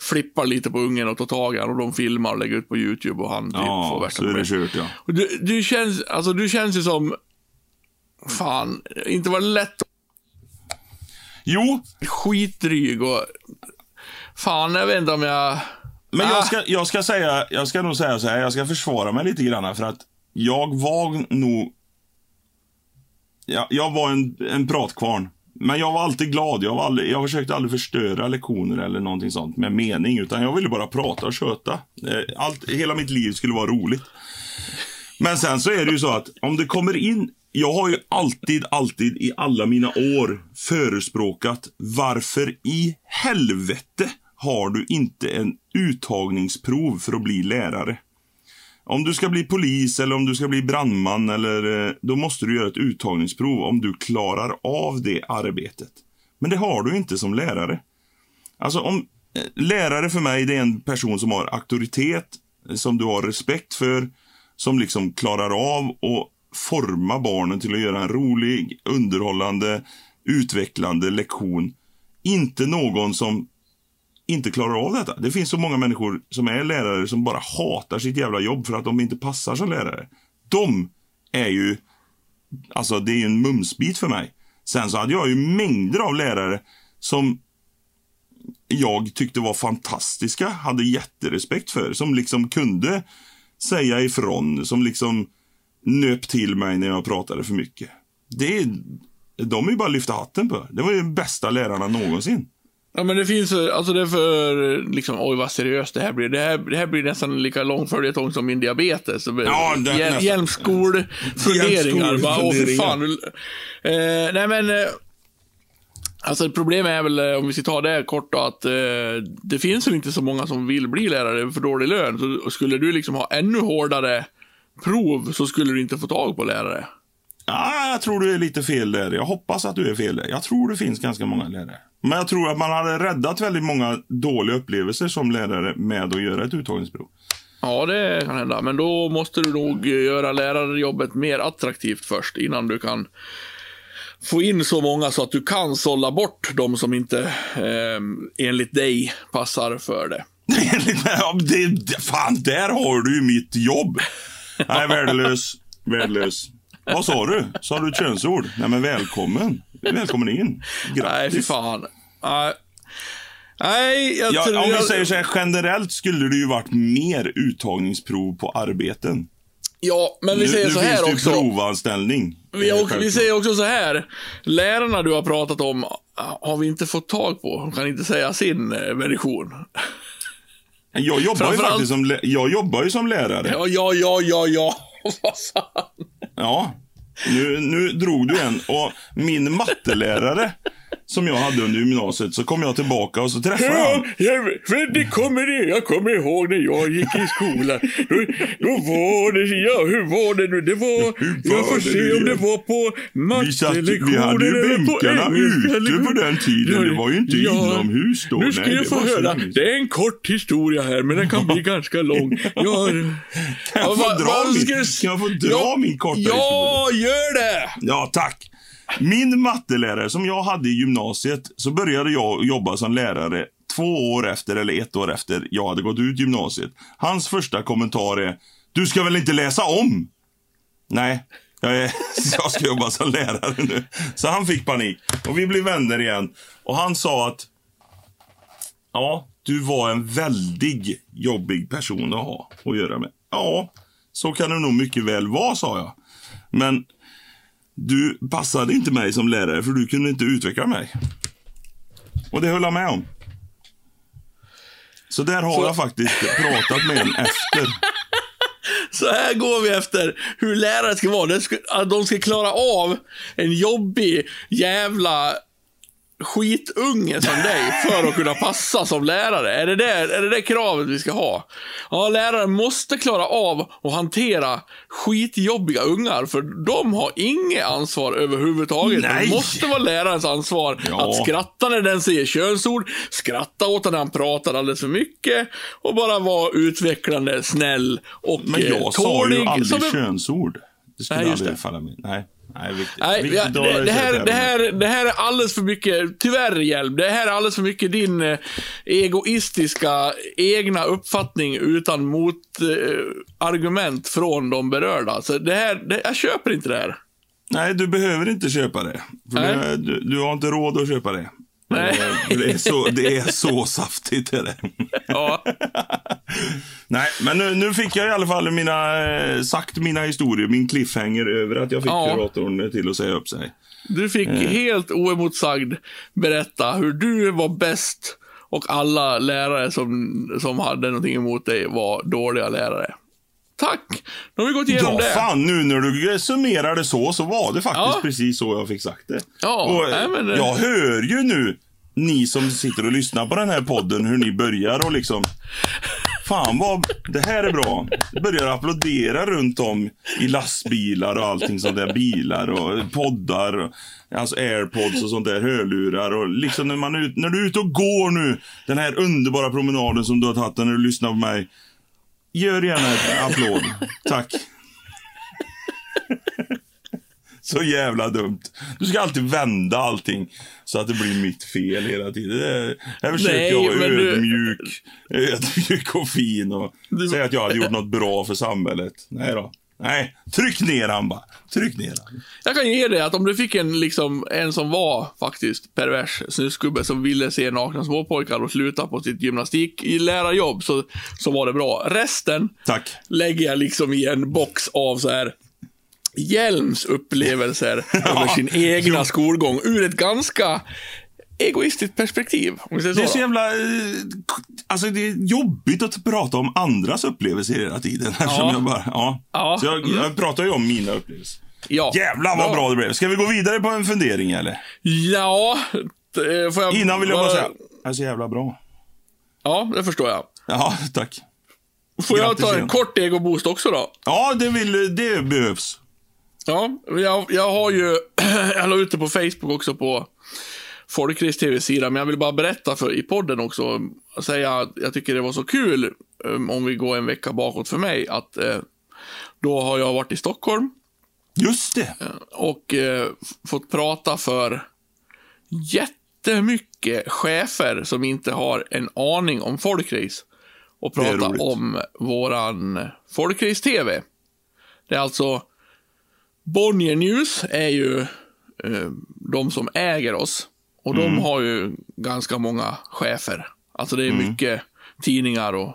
S1: flippar lite på ungen och tar tag i honom och de filmar och lägger ut på YouTube och han typ får
S2: Ja,
S1: värsta
S2: så är det kört ja.
S1: Och Du, du, känns, alltså, du känns ju som, fan, inte var det lätt
S2: Jo,
S1: skitdryg och fan, jag vet inte om jag...
S2: Men
S1: Ah.
S2: jag ska, jag ska säga, jag ska nog säga så här, jag ska försvara mig lite grann för att jag var nog... Ja, jag var en, en pratkvarn. Men jag var alltid glad. Jag, var aldrig, jag försökte aldrig förstöra lektioner eller någonting sånt med mening. Utan jag ville bara prata och köta. Eh, Allt, hela mitt liv skulle vara roligt. Men sen så är det ju så att om det kommer in... Jag har ju alltid, alltid i alla mina år förespråkat varför i helvete har du inte en uttagningsprov för att bli lärare? Om du ska bli polis eller om du ska bli brandman eller eh, då måste du göra ett uttagningsprov om du klarar av det arbetet. Men det har du inte som lärare. Alltså om eh, lärare för mig det är en person som har auktoritet, eh, som du har respekt för, som liksom klarar av och forma barnen till att göra en rolig, underhållande, utvecklande lektion. Inte någon som inte klarar av detta. Det finns så många människor som är lärare som bara hatar sitt jävla jobb för att de inte passar som lärare. De är ju, alltså det är ju en mumsbit för mig. Sen så hade jag ju mängder av lärare som jag tyckte var fantastiska, hade jätterespekt för, som liksom kunde säga ifrån, som liksom nöp till mig när jag pratade för mycket. Det är, de är ju bara att lyfta hatten på. Det var ju de bästa lärarna någonsin.
S1: Ja, men det finns alltså det är för, liksom, oj vad seriöst det här blir. Det här, det här blir nästan lika lång följetong som min diabetes.
S2: Ja,
S1: Hjäl-. Hjälmskolfunderingar. Åh, för
S2: Hjälmskolfunderingar.
S1: fan. Eh, nej, men. Eh, alltså problemet är väl, eh, om vi ska ta det kort då, att eh, det finns väl inte så många som vill bli lärare för dålig lön. Så skulle du liksom ha ännu hårdare prov så skulle du inte få tag på lärare.
S2: Ja, jag tror du är lite fel där. Jag hoppas att du är fel där. Jag tror det finns ganska många lärare. Men jag tror att man hade räddat väldigt många dåliga upplevelser som lärare med att göra ett uttagningsprov.
S1: Ja, det kan hända. Men då måste du nog göra lärarjobbet mer attraktivt först innan du kan få in så många så att du kan sålla bort de som inte eh, enligt dig passar för det. (laughs)
S2: Det, det, fan, där har du ju mitt jobb. Nej, värdelös. Värdelös. Vad sa du? Sa du ett könsord? Nej, men välkommen. Välkommen in. Grattis.
S1: Nej, fy fan. Nej, Nej jag tror...
S2: Ja, om vi
S1: jag,
S2: säger så här, generellt skulle det ju varit mer uttagningsprov på arbeten.
S1: Ja, men vi
S2: nu
S1: säger
S2: nu
S1: så
S2: finns
S1: här
S2: det ju
S1: också.
S2: provanställning.
S1: Vi,
S2: Eh,
S1: vi
S2: självklart.
S1: säger också så här. Lärarna du har pratat om har vi inte fått tag på. De kan inte säga sin eh, version.
S2: Jag jobbar ju faktiskt som, jag jobbar ju som lärare.
S1: Ja, ja, ja, ja, ja. (laughs) Vad fan.
S2: Ja. Nu, nu drog du en. Och min mattelärare som jag hade under gymnasiet, så kom jag tillbaka och så träffade jag
S1: Ja, jag, för det kommer det. Jag kommer ihåg när jag gick i skolan. Då, då var det, ja hur var det nu? Det var,
S2: Hur
S1: jag
S2: var
S1: får se om det var på mattelektioner
S2: vi hade ju
S1: på
S2: bänkarna ute på den tiden. Det var ju inte inomhus då.
S1: Nu ska
S2: Nej,
S1: jag få
S2: var
S1: höra. Det är en kort historia här, men den kan bli ganska lång. Jag. (laughs)
S2: Kan jag få dra min, kan jag få dra min korta historia?
S1: Ja, gör det!
S2: Ja, tack. Min mattelärare som jag hade i gymnasiet, så började jag jobba som lärare två år efter, eller ett år efter jag hade gått ut gymnasiet. Hans första kommentar är, du ska väl inte läsa om? Nej, jag, är, (laughs) jag ska jobba som lärare nu. Så han fick panik. Och vi blev vänner igen. Och han sa att, ja, du var en väldigt jobbig person att ha att göra med. Ja, så kan det nog mycket väl vara, sa jag. Men du passade inte mig som lärare för du kunde inte utveckla mig. Och det höll han med om. Så där har
S1: Så-
S2: jag faktiskt pratat med en efter. (laughs)
S1: Så här går vi efter hur lärare ska vara. De ska, de ska klara av en jobbig jävla skitunge som dig för att kunna passa som lärare? Är det det, är det det kravet vi ska ha? Ja, lärare måste klara av att hantera skitjobbiga ungar, för de har inget ansvar överhuvudtaget.
S2: Nej.
S1: Det måste vara lärarens ansvar
S2: Ja.
S1: att skratta när den säger könsord, skratta åt när han pratar alldeles för mycket och bara vara utvecklande, snäll och
S2: Men
S1: eh,
S2: jag sa ju
S1: tålig.
S2: aldrig
S1: som
S2: könsord. Det skulle
S1: Nej,
S2: aldrig falla mig. Nej, nej, viktigt.
S1: Nej,
S2: viktigt
S1: det, här, det, här, det här är alldeles för mycket, tyvärr Hjelm, det här är alldeles för mycket din eh, egoistiska egna uppfattning utan motargument eh, argument från de berörda. Så det här, det, jag köper inte det här.
S2: Nej, du behöver inte köpa det. För det du, du har inte råd att köpa det.
S1: Nej.
S2: Eh, Det är så, det är så saftigt. Är det.
S1: Ja,
S2: Nej, men nu, nu fick jag i alla fall mina, eh, sagt mina historier, min cliffhanger över att jag fick
S1: Ja.
S2: kuratorn till att säga upp sig.
S1: du fick helt oemotsagd berätta hur du var bäst och alla lärare som, som hade någonting emot dig var dåliga lärare. Tack! Nu har vi gått igenom
S2: Ja,
S1: det.
S2: fan nu när du summerar det så, så var det faktiskt
S1: Ja.
S2: precis så jag fick sagt det.
S1: Ja,
S2: och,
S1: nej, men det-
S2: Jag hör ju nu, ni som sitter och lyssnar på den här podden, hur ni börjar och liksom Fan vad, det här är bra. Börjar applådera runt om i lastbilar och allting sånt där. Bilar och poddar. Och, alltså airpods och sånt där, hörlurar. Och liksom när, man är ut, när du är ute och går nu, den här underbara promenaden som du har tagit när du lyssnar på mig. Gör gärna ett applåd. Tack. Så jävla dumt. Du ska alltid vända allting så att det blir mitt fel hela tiden. Det- Här försöker
S1: Nej,
S2: jag vara
S1: men du-
S2: ödmjuk, ödmjuk och fin och
S1: Du-
S2: säga att jag hade gjort något bra för samhället. Nej då. Nej, tryck ner han bara. Tryck ner han.
S1: Jag kan ge dig att om du fick en, liksom, en som var faktiskt pervers snusgubbe som ville se nakna småpojkar och sluta på sitt gymnastiklärarjobb så, så var det bra. Resten
S2: Tack.
S1: lägger jag liksom i en box av så här Hjelms upplevelser (laughs) över sin egna skolgång ur ett ganska egoistiskt perspektiv.
S2: Det är så jävla... eh, Alltså det är jobbigt att prata om andras upplevelser hela tiden. Eftersom jag bara... Ja.
S1: Ja.
S2: Så jag, jag pratar ju om mina upplevelser.
S1: Ja.
S2: Jävlar vad bra det blev. Ska vi gå vidare på en fundering eller?
S1: Ja, eh, får jag...
S2: Innan vill jag bara säga, det är så jävla bra.
S1: Ja, det förstår jag.
S2: Ja, tack.
S1: Får jag
S2: Grattis
S1: ta en
S2: igen.
S1: kort egoboost också då?
S2: Ja, det, vill, det behövs.
S1: Ja, jag, jag har ju, (clears throat) jag la ut det på Facebook också på Folkris TV-sida, men jag vill bara berätta för, i podden också, säga att jag tycker det var så kul, um, om vi går en vecka bakåt för mig, att eh, då har jag varit i Stockholm
S2: Just det.
S1: och eh, fått prata för jättemycket chefer som inte har en aning om folkrace och prata om våran folkrace-tv. Det är alltså Bonnier News är ju eh, de som äger oss och de har ju ganska många chefer. Alltså det är mycket tidningar och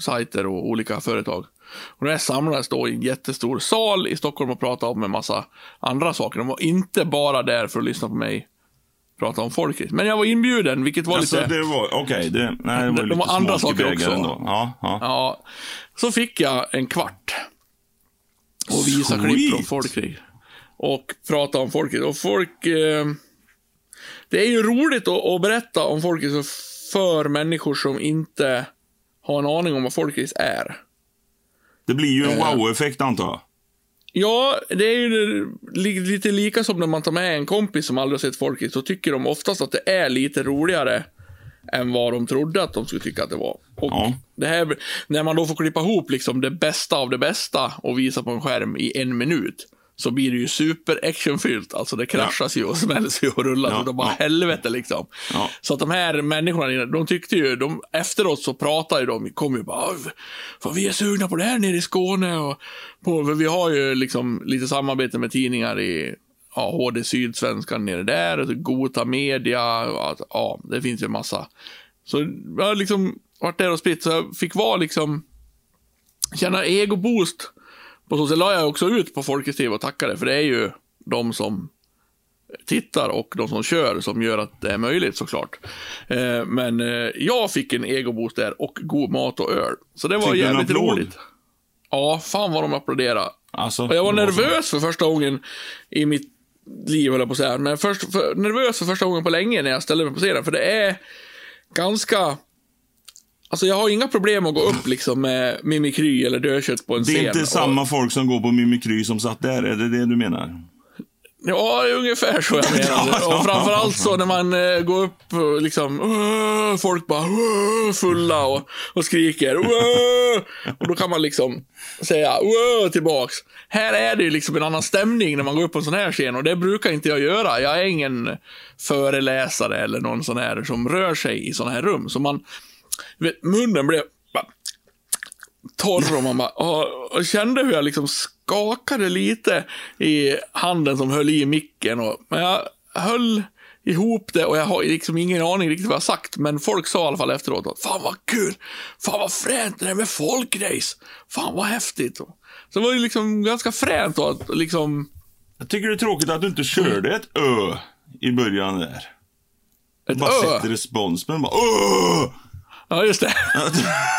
S1: sajter och olika företag. Och det här samlades då i en jättestor sal i Stockholm och pratade om en massa andra saker. De var inte bara där för att lyssna på mig prata om folket. Men jag var inbjuden, vilket var
S2: Alltså,
S1: lite...
S2: det var, okej, det, nej, det var
S1: De
S2: lite
S1: har andra saker också.
S2: Ja, ja.
S1: Ja, så fick jag en kvart. Och visa
S2: Sweet.
S1: klipp från folkrig. Och prata om folket. Och folk... Eh, det är ju roligt att, att berätta om folket för människor som inte har en aning om vad folkris är.
S2: Det blir ju en
S1: Eh.
S2: wow-effekt antar jag.
S1: Ja, det är ju li- lite lika som när man tar med en kompis som aldrig har sett folkris. Så tycker de oftast att det är lite roligare än vad de trodde att de skulle tycka att det var. Och
S2: Ja.
S1: det här, när man då får klippa ihop liksom det bästa av det bästa och visa på en skärm i en minut, så blir det ju super actionfyllt. Alltså det kraschas ju och (laughs) smälls ju och rullas
S2: Ja,
S1: och det bara
S2: ja.
S1: helvete liksom.
S2: Ja.
S1: Så att de här människorna, de tyckte ju, de, efteråt så pratade de, kom ju bara, "Åh, för vi är sugna på det här nere i Skåne och på, för vi har ju liksom lite samarbete med tidningar i ja, HD Sydsvenskan nere där, och så Gota Media, och ja, det finns ju en massa. Så jag har liksom varit där och spritt, så jag fick vara liksom, känna ego-boost. På så sätt la jag också ut på Folkets TV och tackade, för det är ju de som tittar och de som kör som gör att det är möjligt såklart. Eh, men eh, jag fick en egoboost där och god mat och öl. Så det var
S2: Fick
S1: jävligt roligt. Ja, fan vad de applåderade.
S2: Alltså,
S1: Och jag var nervös för första gången i mitt liv, höll jag på att säga. Men först, för, nervös för första gången på länge när jag ställde mig på scenen. För det är ganska... Alltså jag har inga problem att gå upp liksom med mimikry eller dödkött på en
S2: Det
S1: scen.
S2: är inte
S1: och-
S2: samma folk som går på mimikry som satt där, är det det du menar?
S1: Ja, det är ungefär så jag menar. (laughs) Och framförallt så när man eh, går upp och liksom, "Åh", folk bara fulla och, och skriker Och då kan man liksom säga tillbaks. Här är det ju liksom en annan stämning när man går upp på en sån här scen och det brukar inte jag göra. Jag är ingen föreläsare eller någon sån här som rör sig i såna här rum. Så man, vet, munnen blev torr och man bara, och, och kände hur jag liksom skakade lite i handen som höll i micken. Och, men jag höll ihop det och jag har liksom ingen aning riktigt vad jag sagt. Men folk sa i alla fall efteråt att fan vad kul, fan vad fränt det där med folkrace. Fan vad häftigt. Så det var ju liksom ganska fränt då att liksom,
S2: Jag tycker det är tråkigt att du inte körde ett ö i början där.
S1: ett
S2: Bara
S1: ö.
S2: sätter respons, men bara Öh!
S1: Ja, just det. (laughs)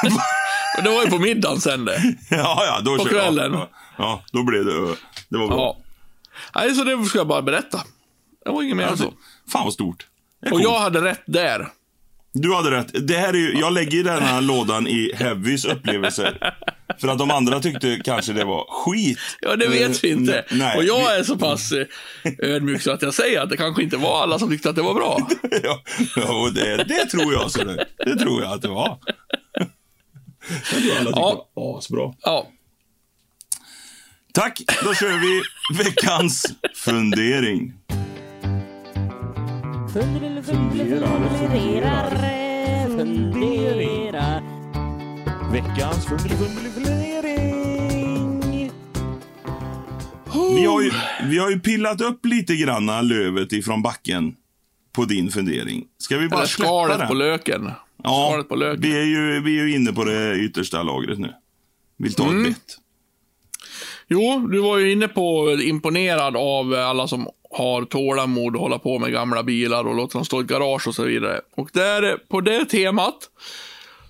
S1: (laughs) Och det var ju på middagen sen det. (laughs)
S2: Ja, ja, då
S1: På kvällen.
S2: Ja, ja, då blev det. Det var bra.
S1: Ja. Nej, så det ska jag bara berätta. Det var inget mer än
S2: Alltså,
S1: så.
S2: fan vad stort.
S1: Och jag hade rätt där.
S2: Du hade rätt. Det här är ju, jag lägger den här lådan i Heavys upplevelser. För att de andra tyckte kanske det var skit.
S1: Ja, det vet vi inte.
S2: Eh, Nej,
S1: och jag
S2: vi-
S1: är så pass eh, ödmjuk så att jag säger att det kanske inte var alla som tyckte att det var bra. (laughs)
S2: ja, ja, och det, det tror jag. Så det, det tror jag att det var. Jag tror alla tyckte
S1: Ja.
S2: det var asbra.
S1: Ja,
S2: Tack, då kör vi veckans fundering.
S3: Funderar, funderar.
S4: Veckans fundering.
S2: Vi har, ju, vi har ju pillat upp lite granna lövet ifrån backen på din fundering. Ska vi bara
S1: eller
S2: släppa
S1: skalet
S2: den?
S1: på löken.
S2: Ja,
S1: på löken.
S2: vi är, ju, vi är ju inne på det yttersta lagret nu. Vill ta
S1: Mm.
S2: ett bett.
S1: Jo, du var ju inne på imponerad av alla som har tålamod att hålla på med gamla bilar och låter dem stå i ett garage och så vidare. Och där, på det temat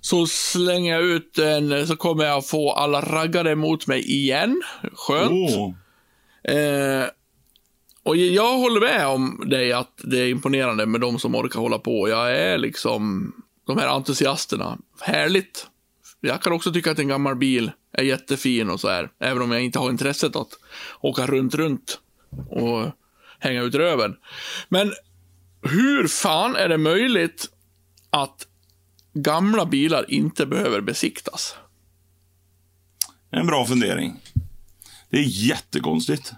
S1: så slänger jag ut en, så kommer jag få alla raggare mot mig igen. Skönt.
S2: Åh,
S1: Eh, och jag håller med om dig att det är imponerande med de som orkar hålla på. Jag är liksom de här entusiasterna. Härligt. Jag kan också tycka att en gammal bil är jättefin och så här. Även om jag inte har intresset att åka runt, runt och hänga ut röven. Men hur fan är det möjligt att gamla bilar inte behöver besiktas?
S2: en bra fundering. Det är jättekonstigt.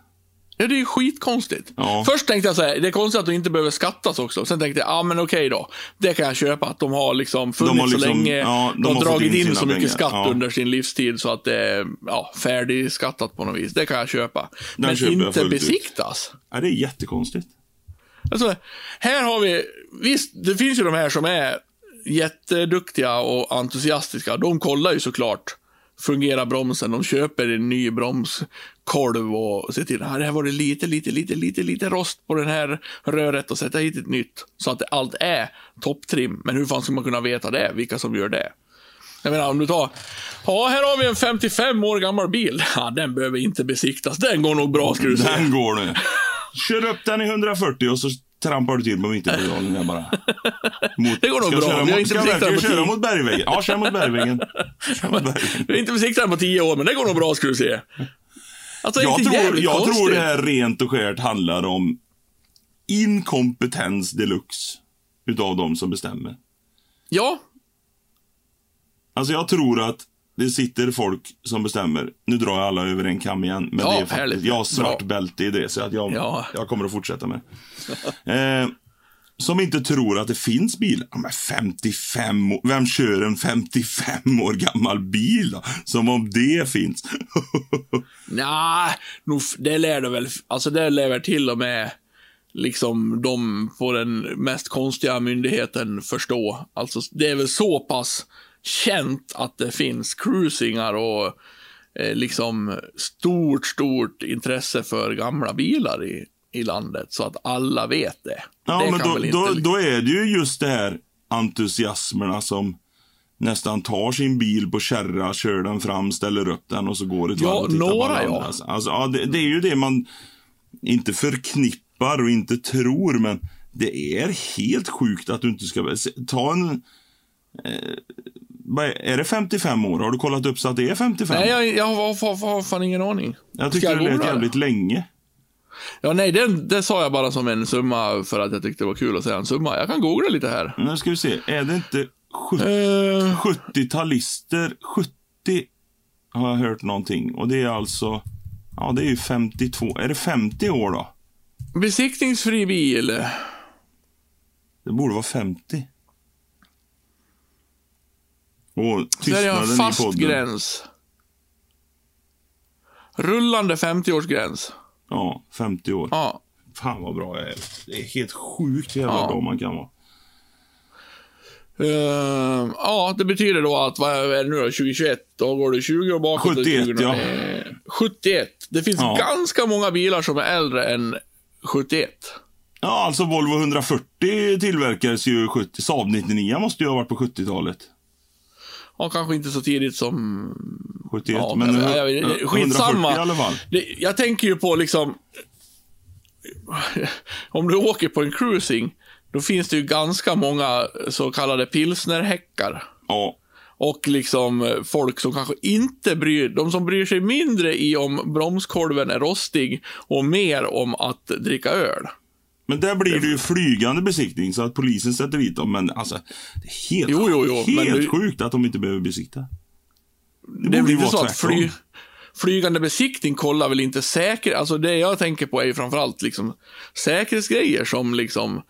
S1: Ja, det är ju skitkonstigt.
S2: Ja.
S1: Först tänkte jag så här, det är konstigt att de inte behöver skattas också. Sen tänkte jag, ja men okej då. Det kan jag köpa, att de har liksom funnits
S2: har liksom-
S1: så länge.
S2: ja, de
S1: de har dragit
S2: in
S1: in, så mycket
S2: pengar.
S1: skatt
S2: Ja.
S1: under sin livstid så att det är ja, färdigskattat på något vis. Det kan jag köpa. men
S2: köper jag
S1: inte
S2: ut.
S1: besiktas.
S2: Ja, det är jättekonstigt.
S1: Alltså, här har vi, visst, det finns ju de här som är jätteduktiga och entusiastiska. De kollar ju såklart. Fungerar bromsen? De köper en ny bromskolv och ser till, här var det lite, lite, lite, lite, lite rost på den här röret och sätta hit ett nytt. Så att allt är topptrim. Men hur fan ska man kunna veta det? Vilka som gör det? Jag menar om du tar, ja här har vi en 55 år gammal bil. Ja, den behöver inte besiktas. Den går nog bra ska du se.
S2: Den går nu. Kör upp den i 140 och så trampar du till på mittenpedalen bara. Mot,
S1: Det går nog
S2: ska
S1: bra. Har
S2: mot,
S1: inte
S2: ska jag köra mot bergväggen? Ja, kör mot bergväggen. (laughs) Kör mot bergväggen.
S1: Vi har inte besiktat på tio år, men det går nog bra ska du se. Alltså,
S2: Jag, tror, jag tror det här rent och skärt handlar om inkompetens deluxe utav de som bestämmer.
S1: Ja,
S2: Alltså jag tror att det sitter folk som bestämmer. Nu drar jag alla över en kam igen. Men
S1: Ja,
S2: det är faktiskt,
S1: härligt.
S2: jag har svart
S1: Bra.
S2: bälte i det, så att jag,
S1: Ja.
S2: jag kommer att fortsätta med (laughs) eh, som inte tror att det finns bilar. Men 55 år, vem kör en 55 år gammal bil då? Som om det finns. (laughs)
S1: nej, det lär det väl, alltså det lär väl till och med liksom de på den mest konstiga myndigheten förstå. Alltså det är väl så pass känt att det finns cruisingar och eh, liksom stort, stort intresse för gamla bilar i, i landet så att alla vet det.
S2: Ja,
S1: det
S2: men då,
S1: inte
S2: då, är det ju just det här entusiasmerna som nästan tar sin bil på kärra, kör den fram, ställer upp den och så går ett
S1: Ja,
S2: varv och
S1: några, ja.
S2: andra. Alltså, ja, det, det är ju det man inte förknippar och inte tror, men det är helt sjukt att du inte ska... Ta en... Eh, är- det 55 år? Har du kollat upp så att det är 55?
S1: Nej, jag, jag har, har, har fan ingen aning.
S2: jag tyckte
S1: jag
S2: det lät
S1: det?
S2: jävligt länge.
S1: Ja, nej, det, det sa jag bara som en summa för att jag tyckte det var kul att säga en summa. Jag kan googla lite här.
S2: Nu ska vi se. Är det inte 70
S1: Eh,
S2: 70-talister? 70 har jag hört någonting. Och det är alltså... Ja, det är ju 52. Är det 50 år då?
S1: besiktningsfri bil.
S2: Det borde vara 50. Och
S1: Sverige har en
S2: tystnaden i
S1: fast
S2: podden.
S1: gräns. Rullande 50-årsgräns.
S2: Ja, 50 år.
S1: Ja.
S2: Fan vad bra jag är. Det är helt sjukt jävla
S1: Ja.
S2: bra man kan vara.
S1: Eh, ja, det betyder då att, vad är det nu då, 2021, då går det 20 år bakåt. och
S2: 71,
S1: 20,
S2: ja.
S1: eh, 71. Det finns
S2: Ja.
S1: ganska många bilar som är äldre än 71.
S2: Ja, alltså Volvo 140 tillverkades ju 70. Saab 99 måste ju ha varit på 70-talet.
S1: Ja, kanske inte så tidigt som
S2: 71,
S1: Ja,
S2: men
S1: jag- jag-
S2: 140
S1: skitsamma.
S2: i alla fall.
S1: Det, jag tänker ju på liksom... (laughs) Om du åker på en cruising, då finns det ju ganska många så kallade pilsnerhäckar.
S2: Ja,
S1: Och liksom eh, folk som kanske inte bryr, de som bryr sig mindre i om bromskolven är rostig och mer om att dricka öl.
S2: Men där blir det ju flygande besiktning så att polisen sätter dit dem. Men alltså, det är helt,
S1: Jo, jo, jo,
S2: helt
S1: du-
S2: sjukt att de inte behöver besikta. Det,
S1: Det
S2: borde ju vara
S1: så att
S2: tvärtom.
S1: fly, flygande besiktning kollar väl inte säker... Alltså det jag tänker på är ju framförallt liksom säkerhetsgrejer som liksom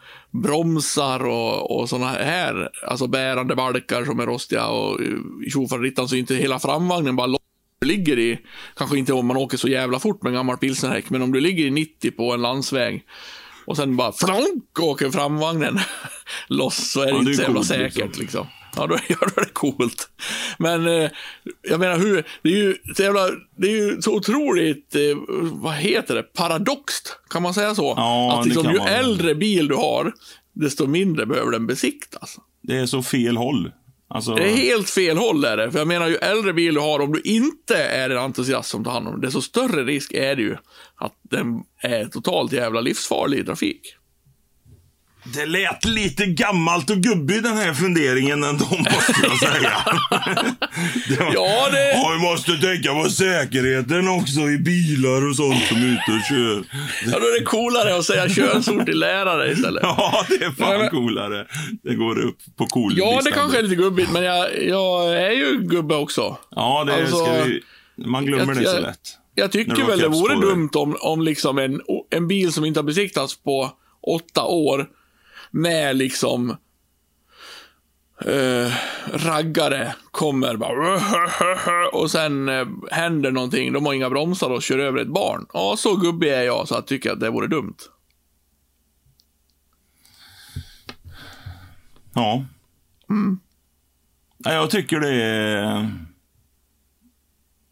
S1: bromsar och, och såna här, alltså bärande balkar som är rostiga och eh, tjofaderittan så inte hela framvagnen bara lo- ligger i, kanske inte om man åker så jävla fort med en gammal pilsnerhäck, men om du ligger i 90 på en landsväg och sen bara flonk åker framvagnen (laughs) loss så är det
S2: Ja, det
S1: inte så jävla
S2: coolt,
S1: säkert
S2: liksom.
S1: liksom. Ja, då, ja, då är det coolt. Men eh, jag menar, hur, det är ju så jävla, det är ju så otroligt, eh, vad heter det, paradoxt, kan man säga så?
S2: Ja,
S1: att
S2: det
S1: liksom, ju
S2: man.
S1: äldre bil du har, desto mindre behöver den besiktas.
S2: Det är så fel håll. Alltså,
S1: Det är helt fel håll är det. För jag menar, ju äldre bil du har, om du inte är en entusiast som tar hand om den, desto större risk är det ju att den är totalt jävla livsfarlig i trafik.
S2: Det lät lite gammalt och gubbig den här funderingen ändå, måste jag säga. (laughs) det var,
S1: Ja, det-
S2: ja, vi måste tänka på säkerheten också i bilar och sånt som är ute och kör.
S1: Ja, då är det coolare att säga könsord till lärare istället. (laughs)
S2: Ja, det är fan
S1: men-
S2: coolare. Det går upp på cool
S1: Ja, det kanske är lite gubbigt, men jag, jag är ju gubbe också.
S2: Ja, det
S1: Alltså,
S2: ska vi... Man glömmer
S1: jag-
S2: det så lätt.
S1: Jag tycker väl det vore dumt om, om liksom en, en bil som inte har besiktats på åtta år med liksom eh, raggare kommer bara (laughs) och sen eh, händer någonting. De har inga bromsar och kör över ett barn. Ja, så gubbig är jag så jag tycker att det vore dumt.
S2: Ja.
S1: Mm.
S2: Ja, Jag tycker det är...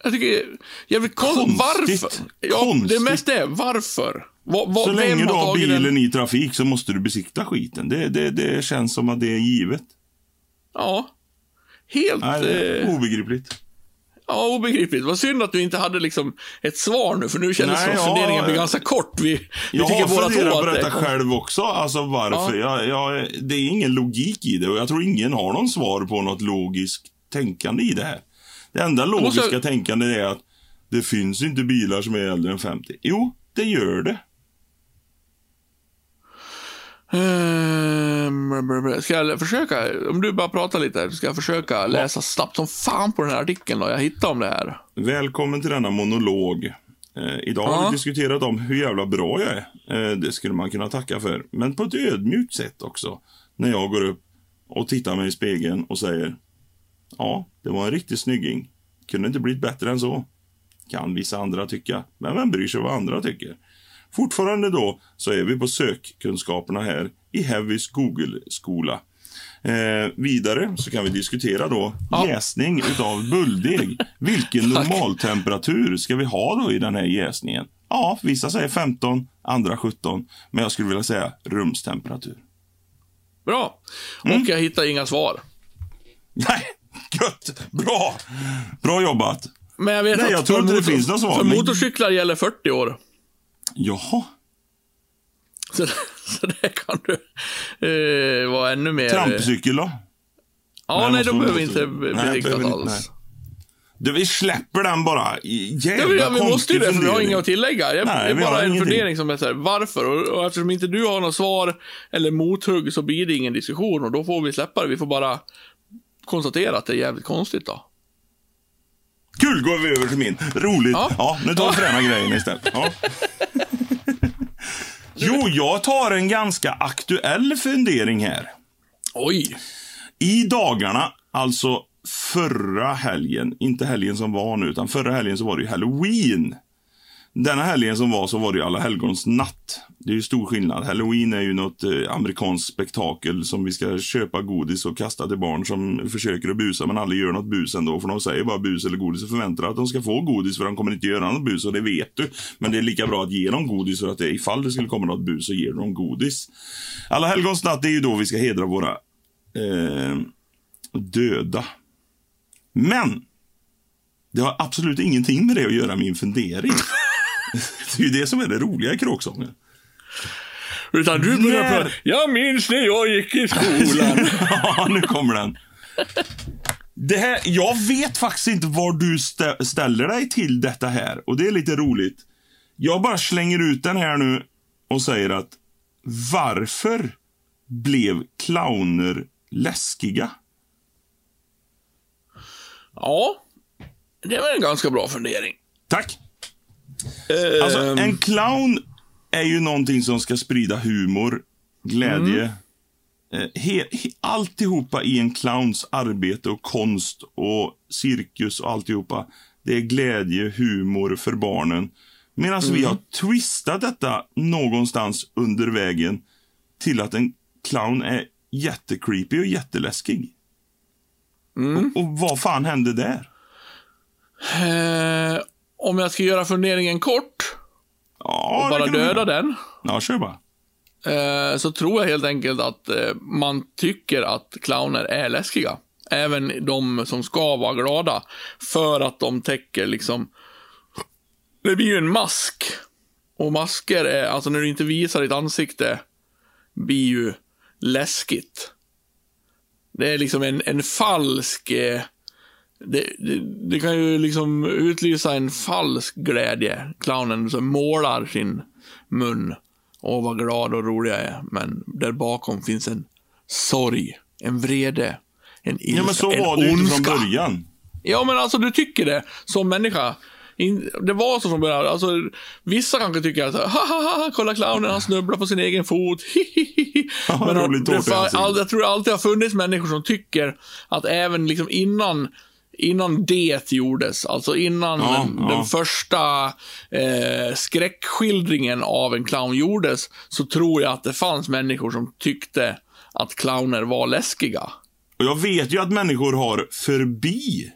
S1: Jag tycker jävligt. Konstigt. Varför? Ja,
S2: Konstigt.
S1: det mesta är varför. Va, va,
S2: Så länge du har bilen
S1: den?
S2: i trafik så måste du besikta skiten. Det, det, det känns som att det är givet.
S1: Ja. Helt...
S2: Nej,
S1: eh,
S2: obegripligt.
S1: Ja, obegripligt. Vad synd att du inte hade liksom ett svar nu, för nu kändes
S2: Nej,
S1: som
S2: ja,
S1: funderingen blir
S2: eh,
S1: ganska kort. Vi, vi
S2: Jag har funderat på
S1: att
S2: detta
S1: det...
S2: själv också. Alltså varför. Jag, jag, det är ingen logik i det och jag tror ingen har någon svar på något logiskt tänkande i det här. Det enda logiska
S1: måste-
S2: tänkandet är att det finns inte bilar som är äldre än 50. Jo, det gör det.
S1: Ehm, Ska jag försöka, om du bara pratar lite, ska jag försöka läsa snabbt som fan på den här artikeln då jag hittar om det här.
S2: Välkommen till denna monolog. Eh, idag har
S1: Ja.
S2: vi diskuterat om hur jävla bra jag är. Eh, det skulle man kunna tacka för. Men på ett ödmjukt sätt också. När jag går upp och tittar mig i spegeln och säger Ja, det var en riktig snygging. Kunde inte blivit bättre än så. Kan vissa andra tycka. Men vem bryr sig vad andra tycker? Fortfarande då så är vi på sökkunskaperna här i Heavys Google-skola. Eh, vidare så kan vi diskutera då
S1: Ja.
S2: jäsning utav bulldeg. Vilken (laughs) normaltemperatur ska vi ha då i den här jäsningen? Ja, vissa säger 15, andra 17. Men jag skulle vilja säga rumstemperatur.
S1: Bra.
S2: Mm.
S1: Och jag hittar inga svar.
S2: Nej, gött! Bra! Bra jobbat!
S1: Men jag vet
S2: Nej,
S1: att
S2: jag tror inte det finns något svar,
S1: För motorcyklar gäller 40 år.
S2: Jaha.
S1: Så, (laughs) så där kan du eh, vara ännu mer...
S2: Trampcykel då?
S1: Ja,
S2: Nej,
S1: nej, då
S2: måste-
S1: behöver vi inte
S2: inte,
S1: alls.
S2: Du, vi släpper den bara. Jävla
S1: Ja, vi, ja, vi måste ju det, för vi har inget att tillägga. Jag,
S2: Nej,
S1: det är bara en
S2: ingenting.
S1: fundering som är så här, varför? Och, och eftersom inte du har något svar eller mothugg så blir det ingen diskussion och då får vi släppa det. Vi får bara konstatera att det är jävligt konstigt då.
S2: Kul, går vi över till min. Roligt. Ja,
S1: Ja.
S2: nu tar vi fräna grejen istället. Ja. (laughs) Jo, jag tar en ganska aktuell fundering här.
S1: Oj!
S2: I dagarna, alltså förra helgen, inte helgen som var nu, utan förra helgen så var det ju halloween. Denna helgen som var så var det ju alla helgons natt. Det är ju stor skillnad. Halloween är ju något eh, amerikanskt spektakel som vi ska köpa godis och kasta till barn som försöker att busa men aldrig gör något bus ändå. För de säger bara bus eller godis och förväntar att de ska få godis för de kommer inte göra något bus och det vet du. Men det är lika bra att ge dem godis för att det, ifall det skulle komma något bus så ger du dem godis. Alla helgons natt det är ju då vi ska hedra våra eh, döda. Men det har absolut ingenting med det att göra min fundering. (laughs) det är ju det som är det roliga i kråksången.
S1: Utan du börjar
S2: När-
S1: prata, jag minns när jag gick i skolan. (laughs)
S2: ja, nu kommer den. Det här, jag vet faktiskt inte var du stä- ställer dig till detta här. Och det är lite roligt. Jag bara slänger ut den här nu och säger att varför blev clowner läskiga?
S1: ja, det var en ganska bra fundering.
S2: Tack. Alltså,
S1: Ehm,
S2: en clown är ju någonting som ska sprida humor, glädje. Eh, He, he, alltihopa i en clowns arbete och konst och cirkus och alltihopa. Det är glädje, humor för barnen. Medan vi har twistat detta någonstans under vägen till att en clown är jättecreepy och jätteläskig. Och, och vad fan hände där?
S1: eh, om jag ska göra funderingen kort
S2: Ja,
S1: och bara döda den.
S2: Ja, kör bara.
S1: eh, så tror jag helt enkelt att eh, man tycker att clowner är läskiga. Även de som ska vara glada. För att de täcker liksom... Det blir ju en mask. Och masker är, alltså när du inte visar ditt ansikte, blir ju läskigt. Det är liksom en, en falsk... Eh, det, det, det kan ju liksom utlysa en falsk glädje. Clownen som målar sin mun. Åh, vad glad och rolig jag är. Men där bakom finns en sorg, en vrede, en ilska,
S2: Ja, men så var det ju inte från början.
S1: Ja, men alltså du tycker det som människa. In, det var så från början. Alltså, vissa kanske tycker att, ha, ha, ha, kolla clownen, han snubblar på sin egen fot. (laughs)
S2: Ja,
S1: men
S2: rolig
S1: det,
S2: ansiktet.
S1: all, jag tror det alltid har funnits människor som tycker att även liksom innan Innan det gjordes, alltså innan
S2: Ja,
S1: den,
S2: ja.
S1: den första eh, skräckskildringen av en clown gjordes, så tror jag att det fanns människor som tyckte att clowner var läskiga.
S2: Och jag vet ju att människor har förbi.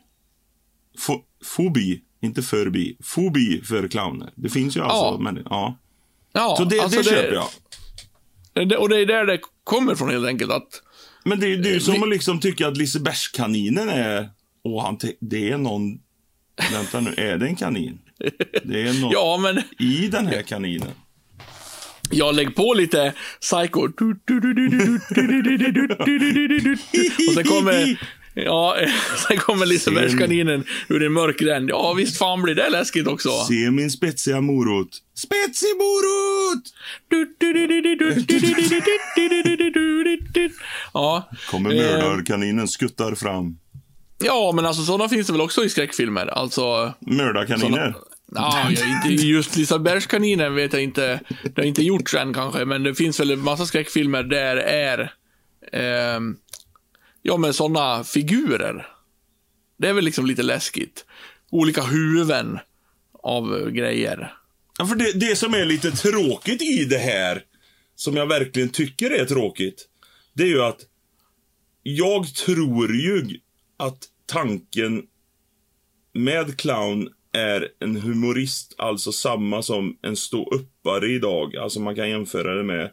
S2: Fo, fobi, inte förbi. Fobi för clowner. Det finns ju alltså.
S1: Ja.
S2: Ja.
S1: Ja,
S2: Så det,
S1: alltså
S2: det köper jag.
S1: Det, och det är där det kommer från helt enkelt. Att,
S2: Men det, det är ju som
S1: vi-
S2: liksom tycka att Lisebergskaninen är... Åh, han det är någon... Vänta nu, är det en kanin? Det är något
S1: ja, men
S2: i den här kaninen.
S1: jag lägger på lite psycho. Och sen kommer, ja, sen kommer Lisebergskaninen ur en mörk gränd. Ja, visst fan blir det läskigt också.
S2: Se min spetsiga morot. Spetsig morot!
S1: Ja,
S2: Kommer mördarkaninen, skuttar fram.
S1: Ja, men alltså sådana finns det väl också i skräckfilmer. Alltså,
S2: Mördarkaniner.
S1: Ja, inte, just Lisebergskaninen vet jag inte. Det har inte gjorts än kanske, men det finns väl en massa skräckfilmer där det är ehm, ja, men sådana figurer. Det är väl liksom lite läskigt. Olika huvuden av eh, grejer.
S2: Ja, för det, det som är lite tråkigt i det här, som jag verkligen tycker är tråkigt, det är ju att jag tror ju att tanken med clown är en humorist, alltså samma som en ståuppare idag. Alltså man kan jämföra det med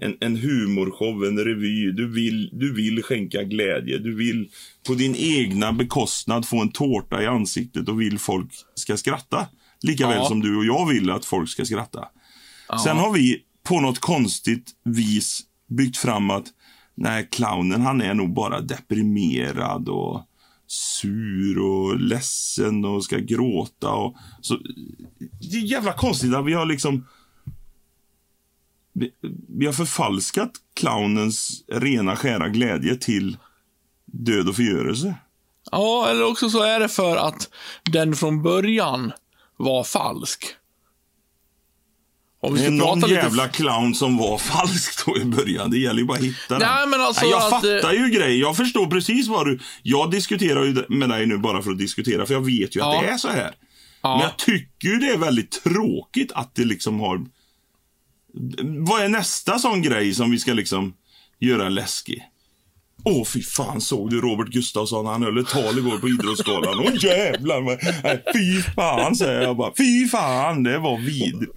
S2: en, en humorshow, en revy. Du vill, du vill skänka glädje. Du vill på din egna bekostnad få en tårta i ansiktet och vill folk ska skratta. Lika väl
S1: Ja.
S2: som du och jag vill att folk ska skratta. Sen har vi på något konstigt vis byggt fram att nej, clownen han är nog bara deprimerad och sur och ledsen och ska gråta. Och, så, det är jävla konstigt att vi har liksom vi, vi har förfalskat clownens rena skära glädje till död och förgörelse.
S1: Ja, eller också så är det för att den från början var falsk. Om vi
S2: Det är någon
S1: prata lite...
S2: jävla clown som var (laughs) falsk då i början. Det gäller ju bara att hitta den.
S1: Nej, men alltså
S2: jag
S1: att,
S2: fattar ju grejer. Jag förstår precis vad du... Jag diskuterar ju med dig nu bara för att diskutera, för jag vet ju att
S1: Ja.
S2: det är så här.
S1: Ja.
S2: Men jag tycker ju det är väldigt tråkigt att det liksom har... Vad är nästa sån grej som vi ska liksom göra läskig? Åh, fy fan, såg du Robert Gustafsson? Han höll ett tal igår på Idrottsgalan. Åh jävlar! Nej, fy fan, säger jag bara. Fy fan, det var vidrigt.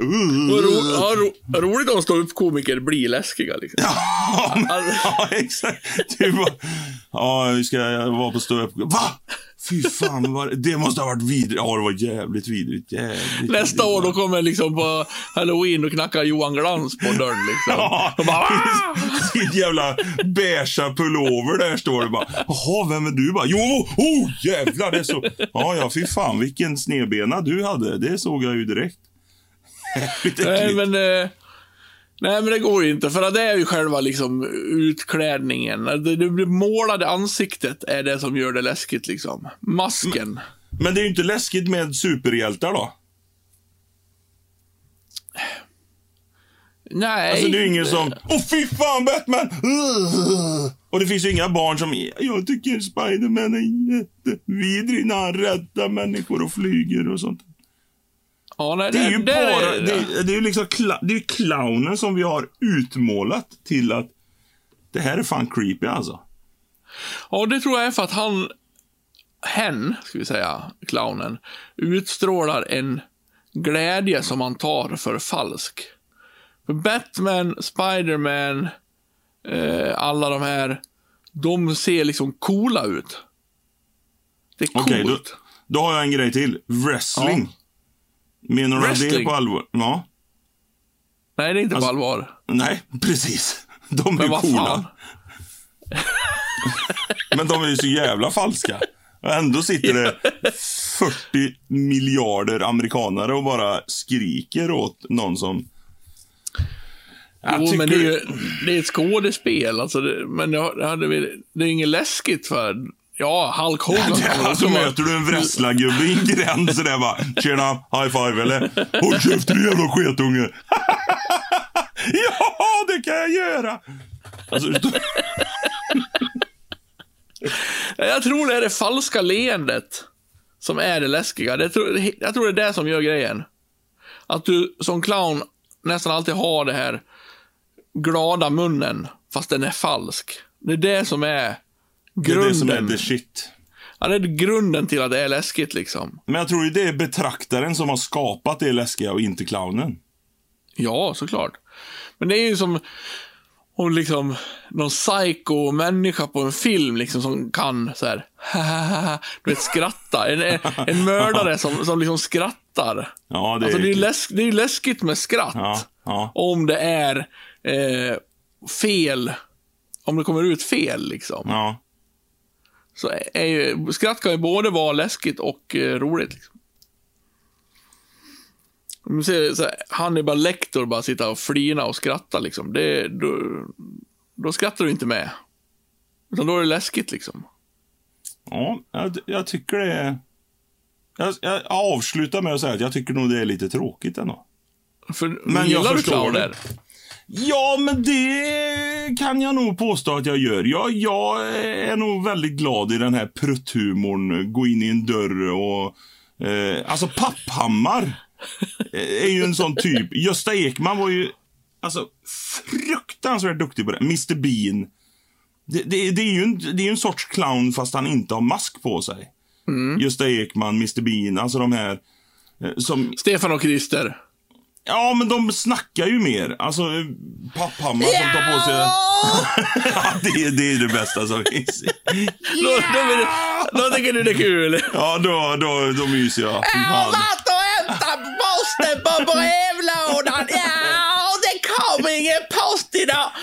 S1: Vad ro, ja, ro, roligt om ståuppkomiker blir läskiga liksom.
S2: Ja, men,
S1: Alltså- (laughs)
S2: ja exakt. Du bara, ja, vi ska vara på ståupp. Va? Fy fan, vad, det måste ha varit vidrigt. Ja, det var jävligt vidrigt. Jävligt
S1: Nästa år
S2: vidrigt.
S1: då kommer liksom på halloween och knackar Johan Glans på dörren liksom.
S2: Ja,
S1: De bara, "Ah!" (laughs)
S2: Ditt jävla beiga pullover där står det bara. Jaha, vem är du? Bara, jo, oh jävlar, det är så. Ja, ja, fy fan vilken snedbena du hade. Det såg jag ju direkt. (laughs)
S1: Nej men, eh, nej men det går ju inte. För att det är ju själva liksom utklädningen. Det, det målade ansiktet är det som gör det läskigt liksom. Masken.
S2: Men det är ju inte läskigt med superhjältar då?
S1: Nej.
S2: Alltså det är ju ingen som, åh fy fan Batman! Och det finns ju inga barn som, jag tycker Spiderman är jättevidrig när han räddar människor och flyger och sånt.
S1: Ja, nej,
S2: Det är ju
S1: det
S2: bara, det, det är ju liksom, det är clownen som vi har utmålat till att det här är fan creepy alltså.
S1: Ja, det tror jag är för att han, hen, ska vi säga, clownen, utstrålar en glädje som man tar för falsk. För Batman, Spiderman, eh, alla de här, de ser liksom coola ut. Det är coolt.
S2: Okej, då, då har jag en grej till. Wrestling. Menar du det
S1: Wrestling?
S2: på allvar? Ja.
S1: Nej, det är inte
S2: Alltså-
S1: på allvar.
S2: Nej, (laughs) precis. De är ju coola. (laughs) Men de är ju så jävla falska. Och ändå sitter det 40 miljarder amerikanare och bara skriker åt någon som... Jag
S1: Jo, men det
S2: tycker-
S1: är ju det är ett skådespel. Alltså det, men det, det, hade vi, det är inget läskigt för... Ja, Hulk Hogan (laughs)
S2: Ja, så möter du en wrestlargubbe i en gränd sådär bara. Tjena, high five eller? Håll käften din jävla sketunge. (laughs) ja, det kan jag göra. Alltså,
S1: Jag tror det är det falska leendet som är det läskiga. Det tror, jag tror det är det som gör grejen. Att du som clown nästan alltid har det här glada munnen, fast den är falsk. Det är det som är
S2: det är
S1: grunden.
S2: det som är the shit.
S1: Ja, det är grunden till att det är läskigt liksom.
S2: Men jag tror ju det är betraktaren som har skapat det läskiga och inte clownen.
S1: Ja, såklart. Men det är ju som om liksom någon psycho-människa på en film liksom som kan så här, (laughs) du vet, skratta. En, en, (laughs) mördare som, som liksom skrattar.
S2: Ja, det är
S1: Alltså det är
S2: äckligt.
S1: läsk, det är ju läskigt med skratt.
S2: Ja, ja.
S1: Om det är eh, fel. Om det kommer ut fel liksom.
S2: Ja.
S1: Så är, ju, skratt kan ju både vara läskigt och eh, roligt. Liksom. Om du ser så här, Hannibal Lecter bara sitta och flina och skratta liksom. Det, då, då skrattar du inte med. Utan då är det läskigt liksom.
S2: Ja, jag, jag tycker det är... Jag, jag avslutar med att säga att jag tycker nog det är lite tråkigt ändå.
S1: För
S2: Men jag
S1: gillar du
S2: förstår
S1: clowner?
S2: Ja, men det kan jag nog påstå att jag gör. Jag, jag är nog väldigt glad i den här prutthumorn. Gå in i en dörr och... Eh, alltså, Papphammar är ju en sån typ. Gösta Ekman var ju alltså fruktansvärt duktig på det. Mr Bean. Det, det, det är ju en, det är en sorts clown fast han inte har mask på sig. Gösta Ekman, Mr Bean, alltså de här eh, som
S1: Stefan och Christer.
S2: Ja, men de snackar ju mer. Alltså, eh, Papphammar som tar på sig... ja, (laughs) det, är- det är det bästa som finns.
S1: Då, då, det- då tycker du det är kul.
S2: Ja, då, då, då myser jag. Fy fan.
S1: och hämtat posten på brevlådan. Ja, det kom kommer ingen post idag! (laughs)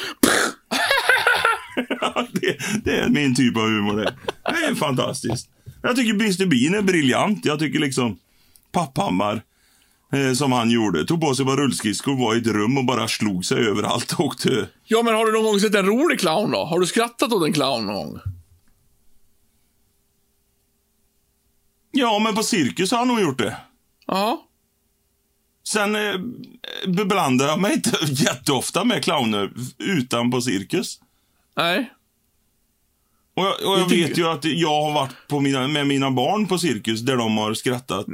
S2: Ja, det, det är min typ av humor det. Det är fantastiskt. Jag tycker Mr Bean är briljant. Jag tycker liksom Papphammar, eh, som han gjorde, tog på sig bara rullskridskor, var i ett rum och bara slog sig överallt och åkte.
S1: Ja, men har du någon gång sett en rolig clown då? Har du skrattat åt en clown någon gång?
S2: Ja, men på cirkus har han nog gjort det.
S1: Ja.
S2: Sen eh, beblandar jag mig inte (laughs) jätteofta med clowner utan på cirkus.
S1: Nej.
S2: Och jag, och jag vet ju att jag har varit på mina, med mina barn på cirkus där de har skrattat.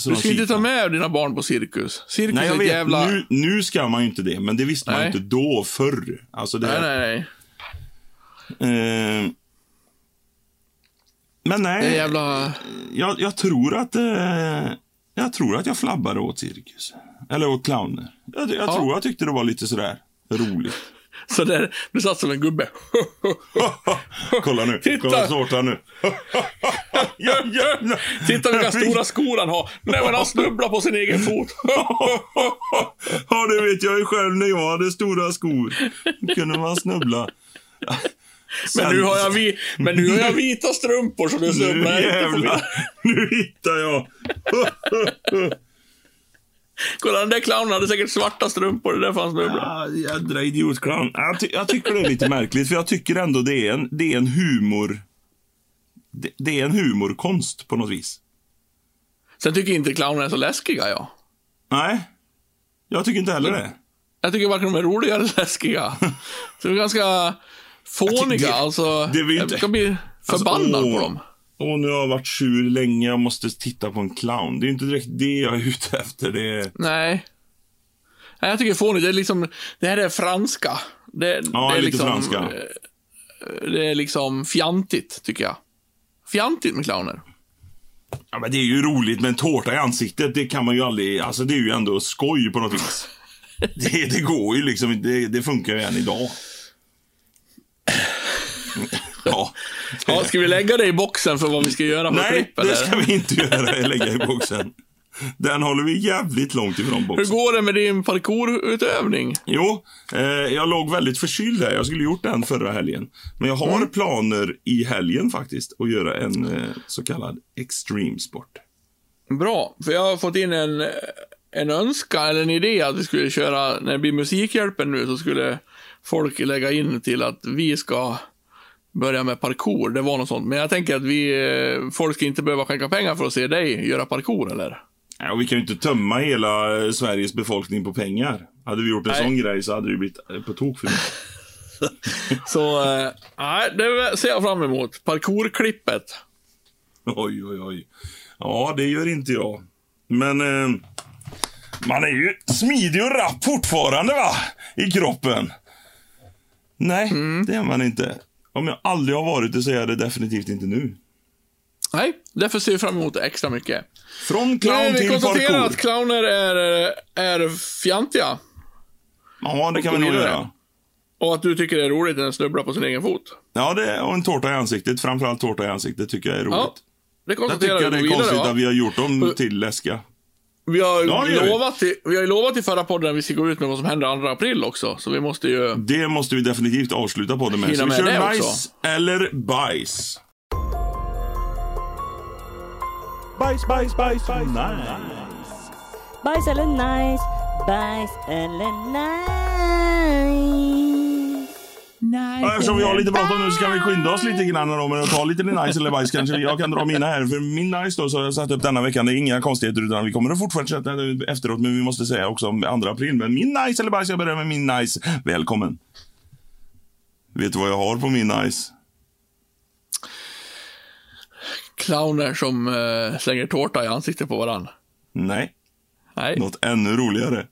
S2: Så
S1: Du ska inte ta med dina barn på cirkus. Cirkus
S2: Nej,
S1: är
S2: jag
S1: ett
S2: vet.
S1: jävla...
S2: Nu, nu ska man ju inte det, men det visste man
S1: Nej.
S2: inte då, förr. Alltså det,
S1: Nej, nej, nej.
S2: Eh, men nej,
S1: Det är jävla...
S2: jag, jag tror att eh, jag tror att jag flabbade åt cirkus. Eller åt clowner. Jag, jag
S1: Ja.
S2: tror jag tyckte det var lite sådär roligt.
S1: Så där, du satt som en gubbe. (laughs)
S2: kolla nu,
S1: Titta.
S2: kolla tårtan nu. (laughs) ja, jävlar.
S1: Titta vilka stora skor han har. Nej, men han snubblar på sin egen fot. (laughs)
S2: ja, det vet jag ju själv när jag hade stora skor. Då kunde man snubbla.
S1: Men nu har jag, vi... men nu har jag vita strumpor så du
S2: Nu
S1: snubblar inte på mina.
S2: nu hittar jag.
S1: Kolla, den där clownen hade säkert svarta strumpor. Det är därför han snubblar.
S2: Ah, jädra idiotclown. Jag, ty jag tycker det är lite märkligt, för jag tycker ändå det är en, det är en humor... Det, det är en humorkonst på något vis.
S1: Sen tycker jag inte clowner är så läskiga, ja.
S2: Nej, jag tycker inte heller det.
S1: Jag tycker varken de är roliga eller läskiga. Så (laughs) de är ganska fåniga.
S2: det-
S1: alltså,
S2: det
S1: jag kan bli förbannad
S2: Alltså, åh.
S1: på dem.
S2: Och nu har jag varit sur länge, jag måste titta på en clown. Det är inte direkt det jag är ute efter. Det är...
S1: Nej. Nej, jag tycker fånigt. Det är liksom, det här är franska. Det,
S2: Ja,
S1: det är
S2: lite
S1: liksom,
S2: franska.
S1: eh, Det är liksom fjantigt, tycker jag. Fjantigt med clowner.
S2: Ja, men det är ju roligt med en tårta i ansiktet. Det kan man ju aldrig... Alltså det är ju ändå skoj på något vis. (laughs) Det, det går ju liksom det, det funkar ju än idag. Ja.
S1: Ja, ska vi lägga det i boxen för vad vi ska göra på
S2: Nej,
S1: klipp, eller?
S2: det ska vi inte göra. Lägga i boxen. Den håller vi jävligt långt ifrån
S1: Hur
S2: boxen.
S1: går det med din parkourutövning?
S2: Jo, eh, jag låg väldigt förkyld där. Jag skulle gjort den förra helgen. Men jag har
S1: Mm.
S2: planer i helgen faktiskt att göra en eh, så kallad extreme sport.
S1: Bra, för jag har fått in en, en önskan, eller en idé att vi skulle köra, när det blir Musikhjälpen nu, så skulle folk lägga in till att vi ska börja med parkour. Det var något sånt. Men jag tänker att vi, eh, folk ska inte behöva skänka pengar för att se dig göra parkour, eller?
S2: Ja, vi kan ju inte tömma hela eh, Sveriges befolkning på pengar. Hade vi gjort en
S1: Nej.
S2: sån grej så hade det blivit eh, på tok för mycket. (laughs)
S1: Så, nej, det ser jag fram emot. Parkourklippet.
S2: Oj, oj, oj. Ja, det gör inte jag. Men eh, man är ju smidig och rapp fortfarande, va? I kroppen. Nej,
S1: Mm.
S2: det är man inte. Om jag aldrig har varit det så är jag det definitivt inte nu.
S1: Nej, därför ser vi fram emot det extra mycket.
S2: Från clown
S1: vi
S2: till
S1: konstaterar
S2: parkour.
S1: att clowner är, är fjantiga.
S2: Ja, det kan vi nog göra.
S1: Och att du tycker det är roligt när den snubblar på sin egen fot.
S2: Ja, det är, och en tårta i ansiktet. Framförallt tårta i ansiktet tycker jag är roligt.
S1: Ja, det
S2: jag
S1: konstaterar
S2: tycker
S1: vi.
S2: det är
S1: Gå vidare,
S2: konstigt
S1: va?
S2: att vi har gjort dem till läskiga.
S1: Vi har,
S2: Ja,
S1: lovat i, vi har ju lovat i förra podden att vi ska gå ut med vad som händer 2 april också. Så vi måste ju...
S2: Det måste vi definitivt avsluta på det med. Så vi
S1: med
S2: kör nice
S1: också.
S2: eller bajs.
S4: Bajs, bajs, bajs, nice.
S3: Bajs eller nice, bajs eller nice.
S2: Ja, eftersom vi har lite bråttom nu så kan vi skynda oss lite grann då, men ta lite nice eller bajs kanske. Jag kan dra mina här. För min nice då så har jag satt upp denna veckan. Det är inga konstigheter utan vi kommer att fortsätta efteråt. Men vi måste säga också om 2 april. Men min nice eller bajs, jag börjar med min nice. Välkommen. Vet du vad jag har på min nice?
S1: Clowner som eh, slänger tårta i ansiktet på varann.
S2: Nej,
S1: Nej,
S2: något ännu roligare.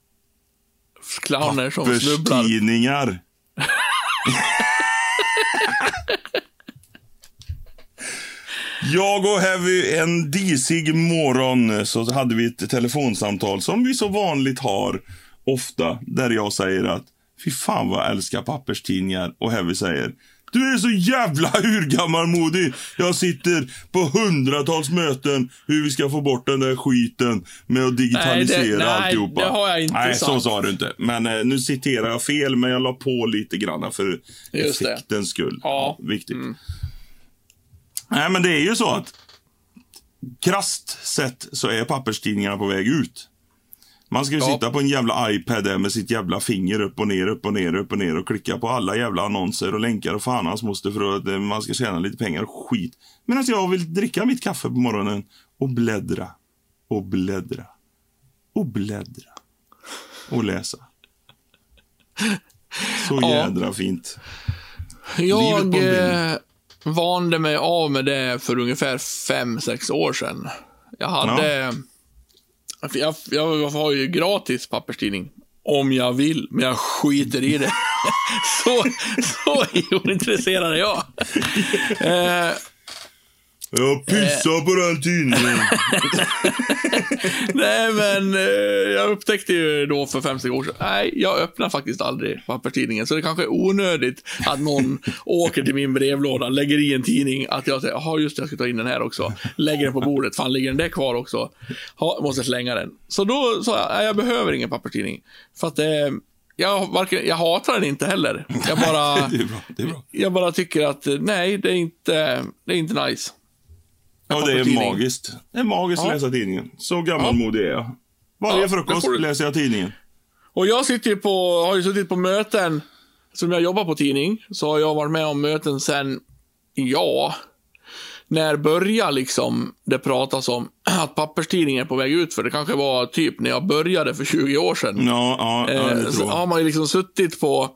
S1: clowner som snubblar.
S2: Papperstidningar. (laughs) Jag och Heavy en disig morgon så hade vi ett telefonsamtal som vi så vanligt har ofta. Där jag säger att fy fan vad jag älskar papperstidningar och Heavy säger du är så jävla urgammalmodig. Jag sitter på hundratals möten hur vi ska få bort den där skiten med att digitalisera
S1: Nej, det- nej,
S2: alltihopa.
S1: det har jag inte
S2: Nej, så
S1: sagt.
S2: sa du inte. Men eh, nu citerar jag fel, men jag la på lite grann för
S1: Just det.
S2: effektens skull.
S1: Ja.
S2: viktigt. Nej, men det är ju så att krasst sett så är papperstidningarna på väg ut. Man ska ju
S1: Ja.
S2: sitta på en jävla iPad där med sitt jävla finger upp och ner, upp och ner, upp och ner och klicka på alla jävla annonser och länkar och fan hans moster för att eh, man ska tjäna lite pengar och skit. Medan jag vill dricka mitt kaffe på morgonen och bläddra och bläddra och bläddra och läsa. Så
S1: Ja.
S2: jädra fint. Livet
S1: Jag eh, vande mig av med det för ungefär fem sex år sedan. Jag hade... Jag, jag har ju gratis papperstidning. Om jag vill, men jag skiter i det. (laughs) så, så ointresserad är jag. Eh,
S2: jag pissar på den tidningen. (laughs)
S1: nej, men eh, jag upptäckte ju då för fem, sex år sedan. Nej, jag öppnar faktiskt aldrig papperstidningen. Så det kanske är onödigt att någon (laughs) åker till min brevlåda, lägger i en tidning, att jag säger, jaha just det, jag ska ta in den här också. Lägger den på bordet, fan ligger den där kvar också? Ha, måste slänga den. Så då sa jag, nej, jag behöver ingen papperstidning. För att eh, jag, varken, jag hatar den inte heller. Jag bara, (laughs)
S2: Det är bra. Det är bra.
S1: jag bara tycker att eh, nej, det är inte, det är inte nice.
S2: Ja, det är
S1: papperstidning.
S2: magiskt. Det är magiskt
S1: Ja.
S2: att läsa tidningen. Så gammalmodig är jag. Varje
S1: Ja,
S2: frukost
S1: du-
S2: läser jag tidningen.
S1: Och jag sitter ju på, har ju suttit på möten, som jag jobbar på tidning, så har jag varit med om möten sen, ja, när börjar liksom det pratas om (clears throat) att papperstidningen är på väg ut, för det kanske var typ när jag började för 20 år sedan.
S2: Ja, ja, ja
S1: Eh,
S2: det
S1: så
S2: tror
S1: har
S2: jag.
S1: man ju liksom suttit på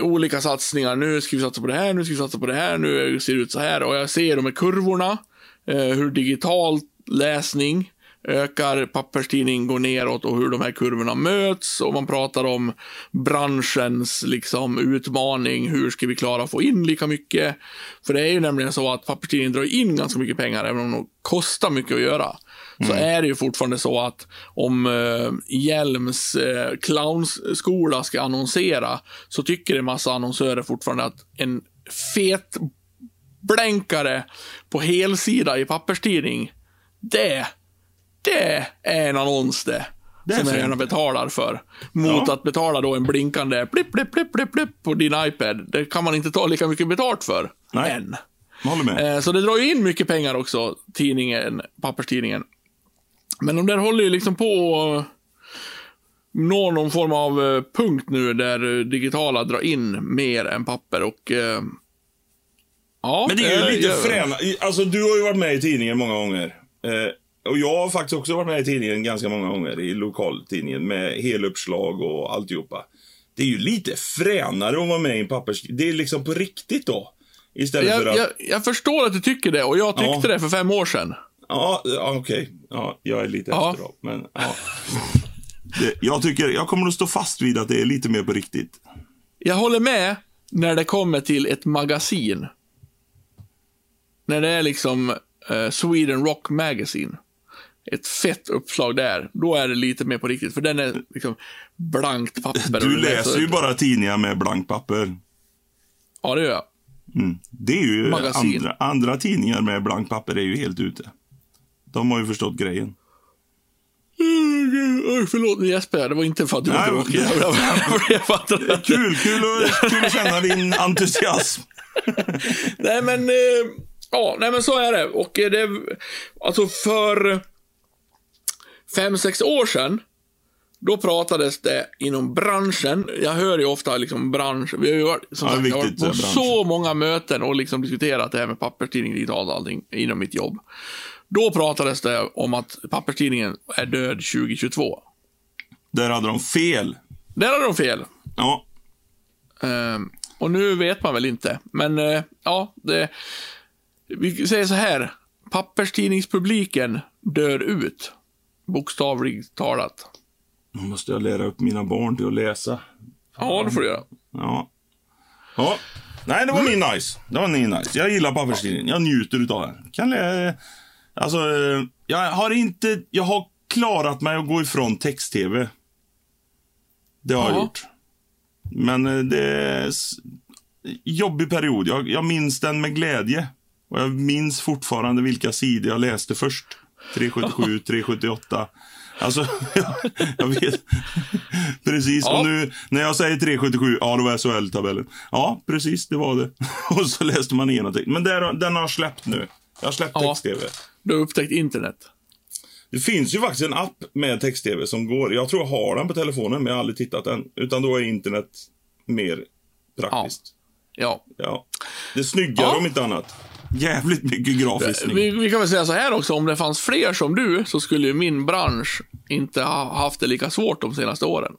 S1: olika satsningar. Nu ska vi satsa på det här, nu ska vi satsa på det här, nu ser det ut så här. Och jag ser de här kurvorna, eh, hur digital läsning ökar, papperstidning går neråt och hur de här kurvorna möts. Och man pratar om branschens liksom, utmaning. Hur ska vi klara att få in lika mycket? För det är ju nämligen så att papperstidningen drar in ganska mycket pengar, även om de kostar mycket att göra. Så är det ju fortfarande så att om eh, Hjelms eh, clownsskola ska annonsera så tycker en massa annonsörer fortfarande att en fet blänkare på helsida i papperstidning, det, det är en annons det.
S2: Det
S1: som jag gärna betalar för. Mot
S2: Ja.
S1: att betala då en blinkande blipp, blipp, blipp, blipp, blipp på din iPad. Det kan man inte ta lika mycket betalt för.
S2: Nej.
S1: Än. Eh, Så det drar ju in mycket pengar också, tidningen, papperstidningen. Men de där håller ju liksom på att nå någon form av eh, punkt nu där eh, digitala drar in mer än papper och... Ja,
S2: Men det är ju
S1: eh,
S2: lite
S1: jag-
S2: fräna. Alltså, du har ju varit med i tidningen många gånger. Eh, och jag har faktiskt också varit med i tidningen ganska många gånger. I lokaltidningen med heluppslag och alltihopa. Det är ju lite fränare att vara med i en pappers... Det är liksom på riktigt då. Istället för
S1: Jag,
S2: att...
S1: jag, jag förstår att du tycker det och jag tyckte
S2: Ja.
S1: det för fem år sedan.
S2: Ja, ja okej. Ja, jag är lite
S1: Ja.
S2: efter då. Men, ja. (laughs) det, jag tycker, jag kommer att stå fast vid att det är lite mer på riktigt.
S1: Jag håller med när det kommer till ett magasin. När det är liksom eh, Sweden Rock Magazine. Ett fett uppslag där. Då är det lite mer på riktigt. För den är liksom blankt papper.
S2: Du läser ju bara tidningar med blankt papper.
S1: Ja, det gör jag.
S2: Mm. Det är ju
S1: Magasin.
S2: andra, andra tidningar med blankt papper är ju helt ute. De har ju förstått grejen.
S1: Oj, förlåt nu jag. Det var inte för att du var tråkig.
S2: Kul, kul, att, kul att känna din entusiasm. (laughs)
S1: Nej, men... Eh, ja, nej, men så är det. Och det... Alltså, för fem, sex år sedan, då pratades det inom branschen. Jag hör ju ofta liksom bransch. Vi har ju varit, som
S2: Ja,
S1: sagt, har varit
S2: viktigt,
S1: på
S2: eh,
S1: så många möten och liksom diskuterat det här med papperstidning, digitalt och allting inom mitt jobb. Då pratades det om att papperstidningen är död 2022.
S2: Där hade de fel.
S1: Där hade de fel.
S2: Ja,
S1: Ehm, och nu vet man väl inte. Men eh, ja, det, vi säger så här. Papperstidningspubliken dör ut. Bokstavligt talat.
S2: nu måste jag lära upp mina barn till att läsa.
S1: Ja, det får du göra.
S2: Ja. Ja. Nej, det var min nice. Det var min nice. Jag gillar papperstidningen. Jag njuter utav den. Kan lä- Alltså, eh, jag har inte... Jag har klarat mig att gå ifrån text-tv. Det har jag
S1: Ja.
S2: gjort. Men eh, det... är jobbig period. Jag, jag minns den med glädje. Och jag minns fortfarande vilka sidor jag läste först. 377, 378. Alltså, (laughs) jag, jag vet. Precis.
S1: Ja.
S2: Och nu när jag säger 377, ja då var SHL-tabellen. Ja, precis, det var det. (laughs) Och så läste man igenom det. Men där, den har släppt nu. Jag har släppt
S1: Ja.
S2: text-tv.
S1: Du har upptäckt internet.
S2: Det finns ju faktiskt en app med text-tv som går. Jag tror jag har den på telefonen, men jag har aldrig tittat den. Utan då är internet mer praktiskt.
S1: Ja.
S2: Ja. Det är snyggare
S1: Ja.
S2: om inte annat. Jävligt mycket grafisk
S1: Vi, vi kan väl säga så här också, om det fanns fler som du så skulle ju min bransch inte ha haft det lika svårt de senaste åren.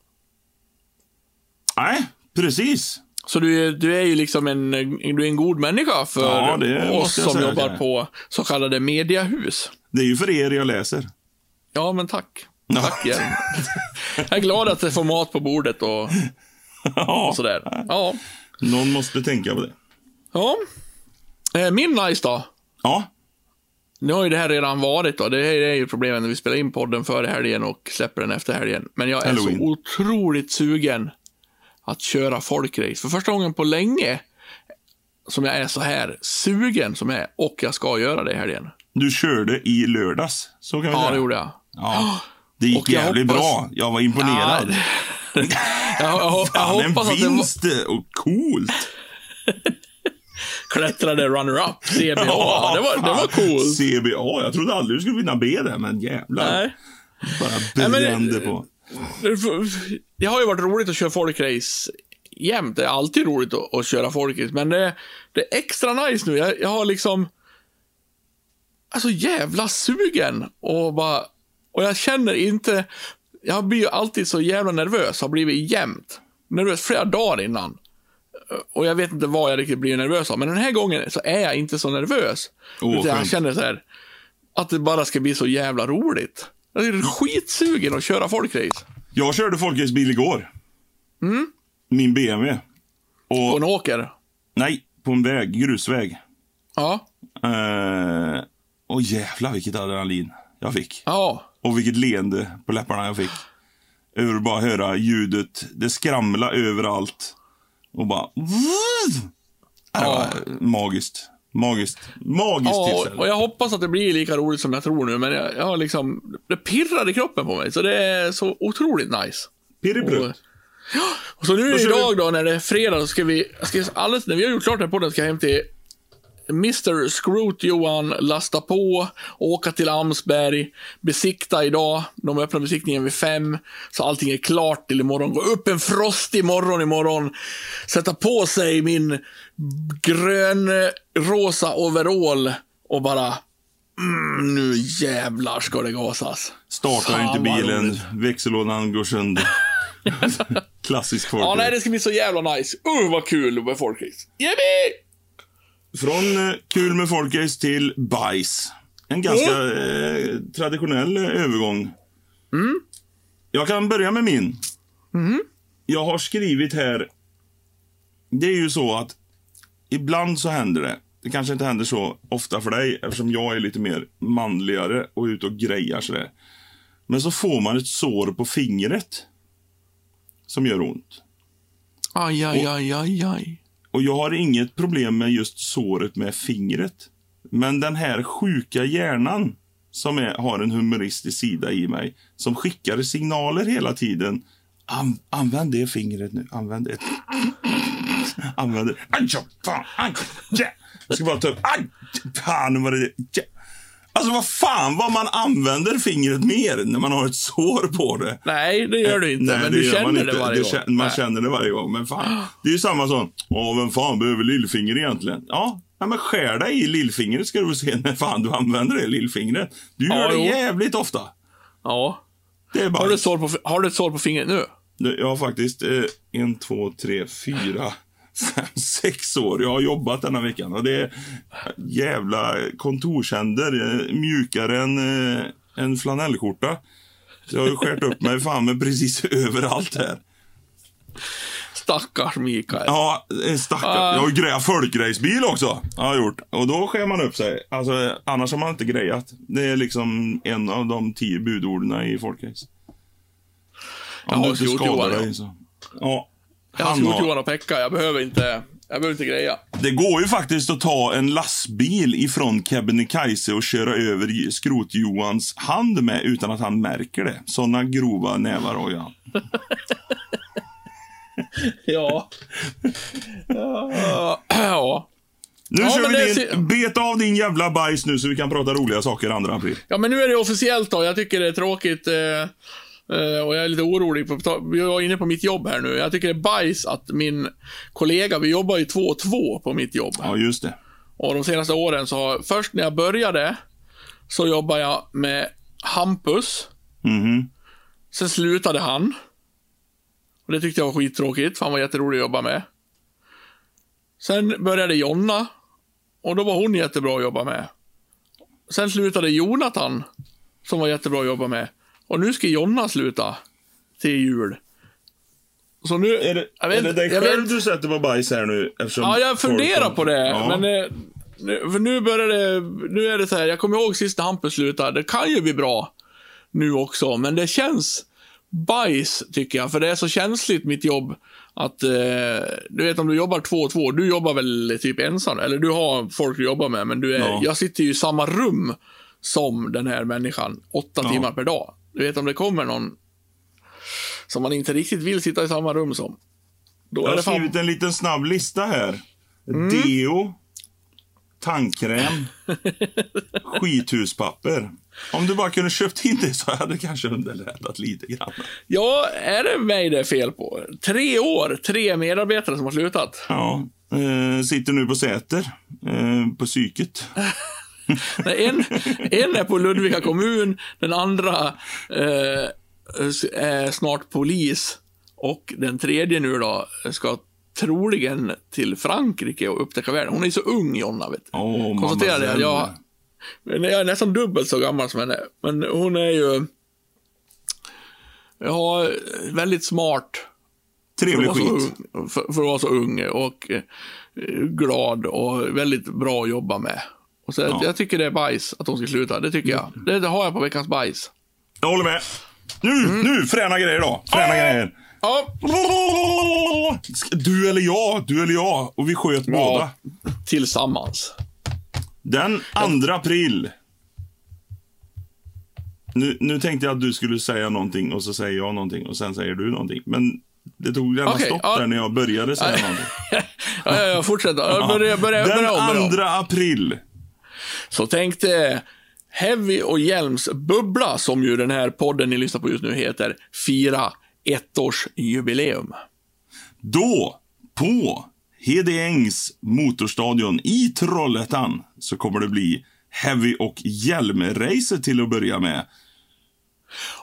S2: Nej, precis.
S1: Så du, är- du är ju liksom en, du är en god människa för
S2: Ja, det
S1: oss som jobbar
S2: det.
S1: på så kallade mediahus.
S2: Det är ju för er jag läser.
S1: Ja, men tack.
S2: Ja.
S1: Tack igen. Jag är glad att jag får mat på bordet och, (laughs) och sådär. Ja.
S2: någon måste tänka på det.
S1: ja. Eh, Min nice då?
S2: Ja,
S1: Nu har ju det här redan varit då. Det här är ju problemet när vi spelar in podden före helgen och släpper den efter helgen. Men jag är
S2: Halloween.
S1: så otroligt sugen att köra folkrace. För första gången på länge som jag är så här sugen som jag är. Och jag ska göra det i helgen.
S2: du körde i lördags. Så kan vi
S1: Ja,
S2: säga.
S1: det gjorde jag.
S2: Ja. Det gick
S1: jag
S2: jävligt
S1: hoppas-
S2: bra. Jag var imponerad.
S1: Ja, (laughs) jag, jag, jag
S2: Fan, en
S1: hoppas att det var,
S2: vinst och coolt. (laughs)
S1: klättrade runner-up, CBA. (laughs) det, var, det var coolt.
S2: CBA. Jag trodde aldrig du skulle vinna B där, men jävlar.
S1: Nej.
S2: Bara brände på.
S1: Det har ju varit roligt att köra folkrace jämt. Det är alltid roligt att, att köra folkrace, men det, det är extra nice nu. Jag, jag har liksom... Alltså jävla sugen och bara... Och jag känner inte... Jag blir ju alltid så jävla nervös, har blivit jämt. Nervös flera dagar innan. Och jag vet inte vad jag riktigt blir nervös av, men den här gången så är jag inte så nervös. Utan jag känner så här, att det bara ska bli så jävla roligt. Jag är skitsugen att köra folkrace.
S2: Jag körde folkracebil igår.
S1: Mm.
S2: Min BMW.
S1: På
S2: Och,
S1: en åker.
S2: nej, på en väg, grusväg.
S1: Ja.
S2: Eh, och jävlar vilket adrenalin jag fick.
S1: Ja.
S2: Och vilket leende på läpparna jag fick. Över att bara höra ljudet. Det skramla överallt. Och bara... Det var magiskt. Magiskt. Magiskt
S1: ja
S2: tillfälle.
S1: och jag hoppas att det blir lika roligt som jag tror nu, men jag, jag har liksom, det pirrar i kroppen på mig, så det är så otroligt nice.
S2: Pirriprutt.
S1: Och så nu idag då, när det är fredag, så ska vi, ska, alldeles, när vi har gjort klart den här podden, ska jag hem till Mr. Scroot Johan, lasta på, åka till Amsberg, besikta idag. De öppnar besiktningen vid fem, så allting är klart till imorgon. Gå upp en frostig morgon imorgon, sätta på sig min grön-rosa overall och bara mm, nu jävlar ska det gasas.
S2: Startar inte bilen, växellådan går sönder. (laughs) Klassisk
S1: Ja,
S2: folkrace.
S1: nej, det ska bli så jävla nice. Uh, vad kul med folkrace. Yippee!
S2: Från eh, kul med folkrace till bajs. En ganska eh, traditionell eh, övergång. Jag kan börja med min. Jag har skrivit här. Det är ju så att ibland så händer det. Det kanske inte händer så ofta för dig eftersom jag är lite mer manligare och ute och grejar sådär. Men så får man ett sår på fingret. Som gör ont.
S1: Aj, aj, aj, aj, aj.
S2: Och jag har inget problem med just såret med fingret. Men den här sjuka hjärnan som är, har en humoristisk sida i mig, som skickar signaler hela tiden. An, använd det fingret nu. Använd det. Använd det. Aj, fan, aj, yeah. Jag ska bara ta upp. Aj, fan, nu var det det. Alltså vad fan vad man använder fingret mer när man har ett sår på det.
S1: Nej, det gör du inte,
S2: Nej,
S1: men
S2: det
S1: du känner det varje gång.
S2: Man
S1: Nej.
S2: känner det varje gång. Men fan, (gasps) det är ju samma som, ja, vem fan behöver lillfinger egentligen? Ja, ja men skär dig i lillfingret ska du se (laughs) när fan du använder det lillfingret. Du
S1: Ja,
S2: gör det
S1: jo.
S2: jävligt ofta.
S1: Ja.
S2: Det är bara...
S1: Har du, ett sår på, har du ett sår på fingret nu?
S2: Det- har faktiskt eh, en, två, tre, fyra, fem, sex år. Jag har jobbat denna veckan och det är jävla kontorshänder. eh, Mjukare än eh, en flanellskjorta. Så jag har skärt upp mig fan med precis överallt här.
S1: Stackars Mikael.
S2: Ja, en stackare.
S1: Ah.
S2: Jag har grejat folkracebil också. Har jag gjort. Och då skär man upp sig. Alltså, annars har man inte grejat. Det är liksom en av de tio budorden i folkrace.
S1: Jag har
S2: du inte skadar dig så. Ja.
S1: Jag har
S2: har,
S1: Johan och Pekka, jag behöver inte... Jag behöver inte greja.
S2: Det går ju faktiskt att ta en lastbil ifrån Kebnekaise och köra över Skrot-Johans hand med utan att han märker det. Såna grova nävar har jag. (laughs)
S1: Ja. ja. ja.
S2: Nu
S1: Ja,
S2: kör vi din,
S1: ser-
S2: bet av din jävla bajs nu så vi kan prata roliga saker 2 april.
S1: Ja, men nu är det officiellt då. Jag tycker det är tråkigt. Eh, och jag är lite orolig. På, jag är inne på mitt jobb här nu. Jag tycker det är bajs att min kollega, vi jobbar ju två och två på mitt jobb.
S2: Ja, just det.
S1: Och de senaste åren så har, först när jag började, så jobbade jag med Hampus.
S2: Mhm.
S1: Sen slutade han. Och det tyckte jag var skittråkigt, för han var jätterolig att jobba med. Sen började Jonna. Och då var hon jättebra att jobba med. Sen slutade Jonathan, som var jättebra att jobba med. Och nu ska Jonna sluta till jul. Så nu...
S2: Är det,
S1: jag vet
S2: är det dig själv
S1: vet-
S2: du sätter på bajs här nu?
S1: Ja, jag funderar på det.
S2: Ja.
S1: Men, eh, nu, nu börjar det, nu är det så här, jag kommer ihåg sist när Hampus slutade. Det kan ju bli bra nu också, men det känns bajs tycker jag. För det är så känsligt mitt jobb att, eh, du vet om du jobbar två och två, du jobbar väl typ ensam, eller du har folk du jobbar med, men du är,
S2: Ja.
S1: jag sitter ju i samma rum som den här människan, åtta
S2: Ja.
S1: timmar per dag. Du vet om det kommer någon som man inte riktigt vill sitta i samma rum som. Då
S2: Jag har
S1: fan
S2: skrivit en liten snabb lista här.
S1: Mm.
S2: Deo, tandkräm, (laughs) skithuspapper. Om du bara kunde köpt in det så hade det kanske underlättat lite grann.
S1: Ja, är det mig det är fel på? Tre år, tre medarbetare som har slutat.
S2: Ja, eh, sitter nu på Säter, eh, på psyket. (laughs) (laughs)
S1: En, en är på Ludvika kommun, den andra eh, är snart polis och den tredje nu då ska troligen till Frankrike och upptäcka världen. Hon är så ung, Jonna. Vet du. Konstaterade jag.
S2: mademoiselle.
S1: Jag, men jag är nästan dubbelt så gammal som henne. Men hon är ju... Ja, väldigt smart.
S2: Trevlig
S1: för
S2: skit.
S1: ung, för, för att vara så ung och eh, glad och väldigt bra att jobba med. Och så,
S2: Ja.
S1: Jag tycker det är bajs att hon ska sluta. Det tycker jag. Det, det har jag på veckans bajs.
S2: Jag håller med. Nu, nu, fräna grejer då. Fräna grejer.
S1: Ja,
S2: Ska- Du eller jag, du eller jag. Och vi sköt båda.
S1: ja tillsammans.
S2: Den 2 april. Nu, nu tänkte jag att du skulle säga någonting och så säger jag någonting och sen säger du någonting. Men det tog gärna
S1: Okej,
S2: stopp
S1: ja.
S2: där när jag började säga någonting. (laughs)
S1: ja, ja, ja, fortsätt. Ja. Börja, börja, börja
S2: Den
S1: om.
S2: 2 april.
S1: Så tänkte Heavy och Hjelms Bubbla, som ju den här podden ni lyssnar på just nu heter, fira ettårsjubileum.
S2: Då, på Hedängs motorstadion i Trollhättan, så kommer det bli Heavy och Hjälm-racer till att börja med.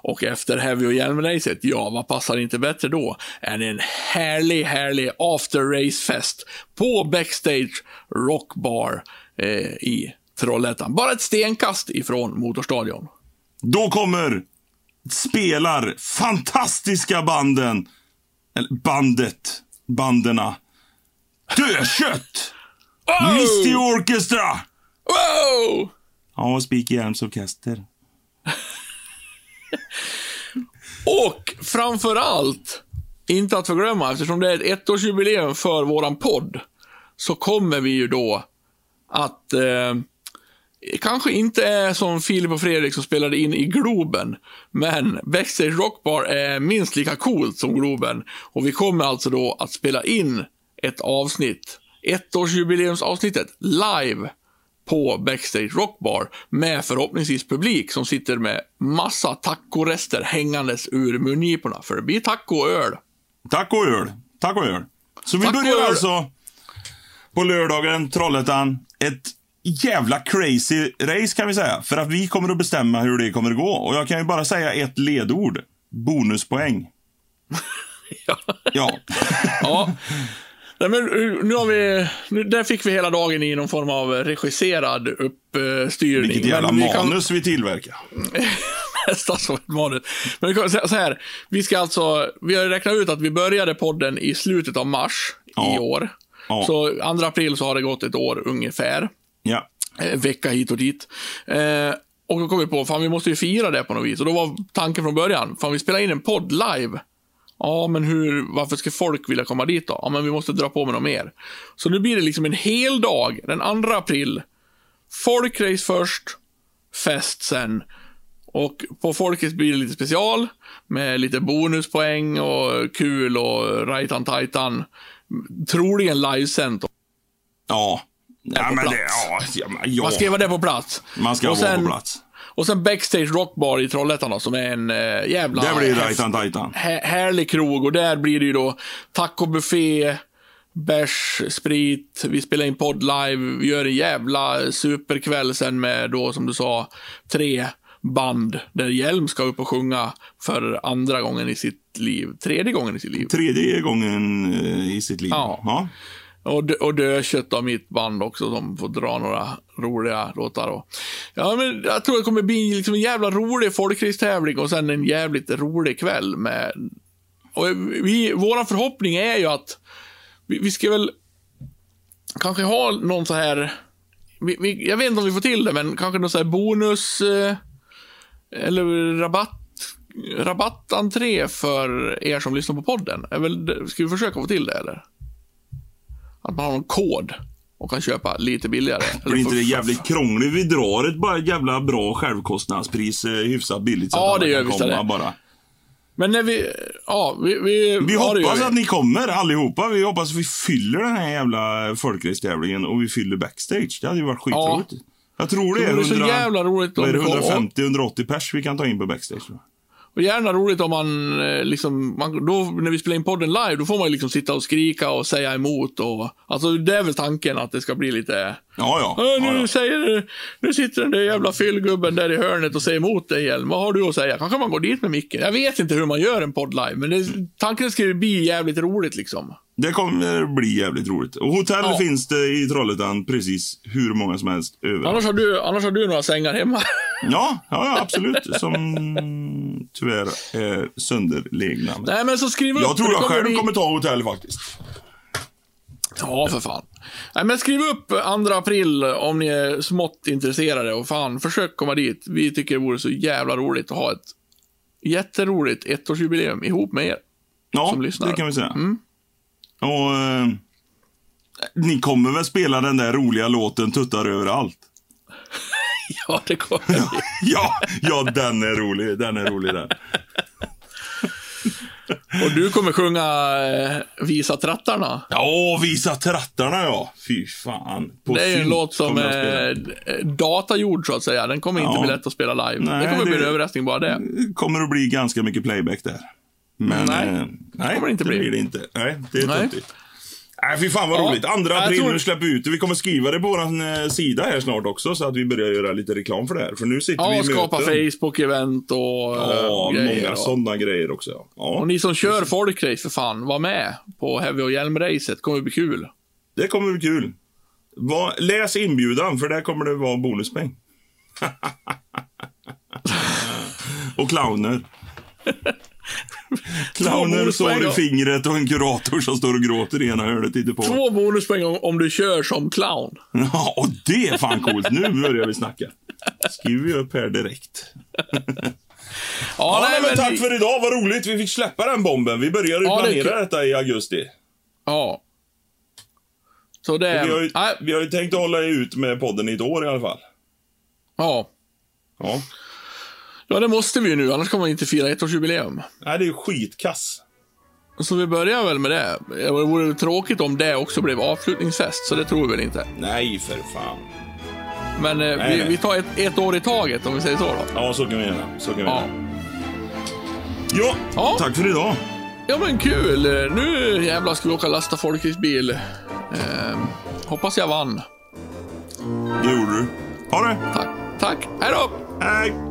S1: Och efter Heavy och Hjälmracet, ja, vad passar inte bättre då än en härlig, härlig after race-fest på Backstage Rockbar eh, i Trollhättan. Bara ett stenkast ifrån Motorstadion.
S2: Då kommer spelar fantastiska banden, eller bandet, banderna. Dödkött! Misty Orchestra!
S1: Wow!
S2: Ja, Spik Hjelms orkester. (laughs)
S1: Och framför allt, inte att förglömma, eftersom det är ett ettårsjubileum för våran podd, så kommer vi ju då att eh, kanske inte är som Filip och Fredrik som spelade in i Globen, men Backstage Rockbar är minst lika coolt som Globen. Och vi kommer alltså då att spela in ett avsnitt, ettårsjubileumsavsnittet, live på Backstage Rockbar med förhoppningsvis publik som sitter med massa tacorester hängandes ur mungiporna. För det blir taco och öl.
S2: Tack och öl. Tack och öl. Så vi
S1: Tack och
S2: börjar alltså på lördagen, Trollhättan. Ett jävla crazy race kan vi säga. För att vi kommer att bestämma hur det kommer att gå. Och jag kan ju bara säga ett ledord. Bonuspoäng. (laughs)
S1: Ja.
S2: Ja. (laughs)
S1: ja. Nej, men uh, nu har vi, nu, där fick vi hela dagen i någon form av regisserad uppstyrning.
S2: Vilket jävla
S1: vi kan-
S2: manus vi tillverkar. (laughs)
S1: nästan som ett manus. Men så här, vi ska alltså, vi har räknat ut att vi började podden i slutet av mars
S2: Ja.
S1: i år.
S2: Ja.
S1: Så 2 april så har det gått ett år ungefär.
S2: Ja.
S1: eh, vecka hit och dit. Eh, och då kom vi på, fan vi måste ju fira det på något vis. Och då var tanken från början, fan vi spelar in en podd live. Ja, men hur, varför ska folk vilja komma dit då? Ja, men vi måste dra på med något mer. Så nu blir det liksom en hel dag, den 2 april. Folkrace först, fest sen. Och på Folkrace blir det lite special med lite bonuspoäng och kul och rajtan tajtan. Troligen livesänt.
S2: Ja. Ja, men det, ja, ja.
S1: Man ska vara där på plats.
S2: Man ska
S1: Och
S2: vara
S1: sen-
S2: på plats.
S1: Och sen Backstage Rockbar i Trollhättan då, som är en äh, jävla...
S2: Det blir
S1: häftig-
S2: Rajtan Tajtan.
S1: hä- härlig krog och där blir det ju då tacobuffé, bärs, sprit, vi spelar in podd live, vi gör en jävla superkväll sen med då som du sa tre band där Hjelm ska upp och sjunga för andra gången i sitt liv, tredje gången i sitt liv.
S2: Tredje gången eh, i sitt liv.
S1: Ja.
S2: ja.
S1: Och, dö- och Dödkött av mitt band också som får dra några roliga låtar. Och, ja, men jag tror det kommer bli liksom en jävla rolig folkracetävling och sen en jävligt rolig kväll med... Och vi, våran förhoppning är ju att vi, vi ska väl kanske ha någon så här... Vi, vi, jag vet inte om vi får till det, men kanske någon så här bonus... Eh, eller rabatt rabattentré för er som lyssnar på podden. Väl, ska vi försöka få till det eller? Att man har någon kod och kan köpa lite billigare. (laughs)
S2: Blir inte det jävligt krångligt? Vi drar ett bara jävla bra självkostnadspris eh, hyfsat billigt så
S1: Ja,
S2: att
S1: det gör vi
S2: komma bara.
S1: Men när vi, ja, vi, vi,
S2: Vi
S1: ja,
S2: hoppas att ni kommer allihopa. Vi hoppas att vi fyller den här jävla folkracetävlingen och vi fyller backstage. Det hade ju varit skitroligt. Jag tror det är,
S1: Det vore så
S2: 100,
S1: jävla roligt om
S2: vad är det,
S1: kom-
S2: 150-180 pers vi kan ta in på backstage.
S1: Och gärna roligt om man, eh, liksom, man, då, när vi spelar in podden live, då får man ju liksom sitta och skrika och säga emot och, alltså det är väl tanken att det ska bli lite,
S2: Ja, ja.
S1: "Äh, nu
S2: ja, ja.
S1: säger, nu sitter den där jävla fyllgubben där i hörnet och säger emot dig Hjelm. Vad har du att säga? Kanske man går dit med micken. Jag vet inte hur man gör en podd live, men det, tanken ska ju bli jävligt roligt liksom.
S2: Det kommer bli jävligt roligt. Och hotell
S1: Ja.
S2: finns det i Trollhättan precis hur många som helst överallt.
S1: Annars har du, annars har du några sängar hemma. (laughs)
S2: Ja, ja, absolut. Som tyvärr är sönderlegna.
S1: Nej, men så skriv upp.
S2: Jag tror jag själv
S1: bli-
S2: kommer ta hotell faktiskt.
S1: Ja, för fan. Nej, men skriv upp 2 april om ni är smått intresserade och fan, försök komma dit. Vi tycker det vore så jävla roligt att ha ett jätteroligt ettårsjubileum ihop med er.
S2: Ja,
S1: Som lyssnar.
S2: det kan vi säga.
S1: Mm.
S2: Och eh, ni kommer väl spela den där roliga låten Tuttar överallt? (laughs)
S1: Ja, det kommer vi. (laughs)
S2: Ja, ja, den är rolig. Den är rolig den. (laughs)
S1: Och du kommer sjunga eh, Visa trattarna.
S2: Ja, visa trattarna ja. Fy fan. På
S1: Det är en låt som är eh, datagjord så att säga. Den kommer inte
S2: Ja.
S1: bli lätt att spela live.
S2: Nej,
S1: det kommer bli
S2: det-
S1: en överraskning bara det.
S2: kommer att bli ganska mycket playback där. Men
S1: Nej,
S2: eh, nej
S1: kommer det inte
S2: det
S1: bli.
S2: blir det inte. Nej, det är
S1: Nej.
S2: töntigt. Nej, fy fan vad
S1: Ja,
S2: roligt. Andra april,
S1: tror-
S2: nu släpper vi ut det. Vi kommer skriva det på vår eh, sida här snart också, så att vi börjar göra lite reklam för det här. För nu sitter vi
S1: Ja,
S2: i
S1: skapa
S2: möten.
S1: Facebook-event och
S2: Ja,
S1: eh, grejer.
S2: många
S1: och-
S2: sådana grejer också. Ja. Ja,
S1: Och ni som kör folkrace, för fan, var med på Heavy och Hjälm-racet. kommer bli kul.
S2: det kommer bli kul. Va, läs inbjudan, för där kommer det vara bonuspeng. (laughs) och clowner. (laughs) (laughs) Clowner står i fingret och en kurator som står och gråter i ena hörnet på.
S1: Två bonuspoäng om, om du kör som clown.
S2: Ja, och det är fan coolt. Nu börjar vi snacka. Skriver vi upp här direkt. Ja, nej, men tack för idag. Vad roligt. Vi fick släppa den bomben. Vi började
S1: Ja, det
S2: planera
S1: kul.
S2: detta i augusti.
S1: Ja. Så det...
S2: Vi har, ju,
S1: Nej,
S2: vi har ju tänkt att hålla ut med podden i ett år i alla fall.
S1: ja.
S2: Ja.
S1: Ja, det måste vi ju nu, annars kommer vi inte fira ettårsjubileum.
S2: Nej, det är ju skitkass.
S1: Så vi börjar väl med det. Det vore tråkigt om det också blev avslutningsfest, så det tror vi väl inte.
S2: Nej, för fan.
S1: Men eh,
S2: Nej,
S1: vi,
S2: nej.
S1: vi tar ett, ett år i taget, om vi säger så då.
S2: Ja, så kan vi göra. Så kan vi
S1: Ja.
S2: Ja,
S1: Ja.
S2: tack för idag.
S1: Ja men kul! Nu jävlar ska vi åka och lasta folkracebil. Eh, hoppas jag vann.
S2: Det gjorde du. Ha det.
S1: Tack. Tack. Hej då!
S2: Hej.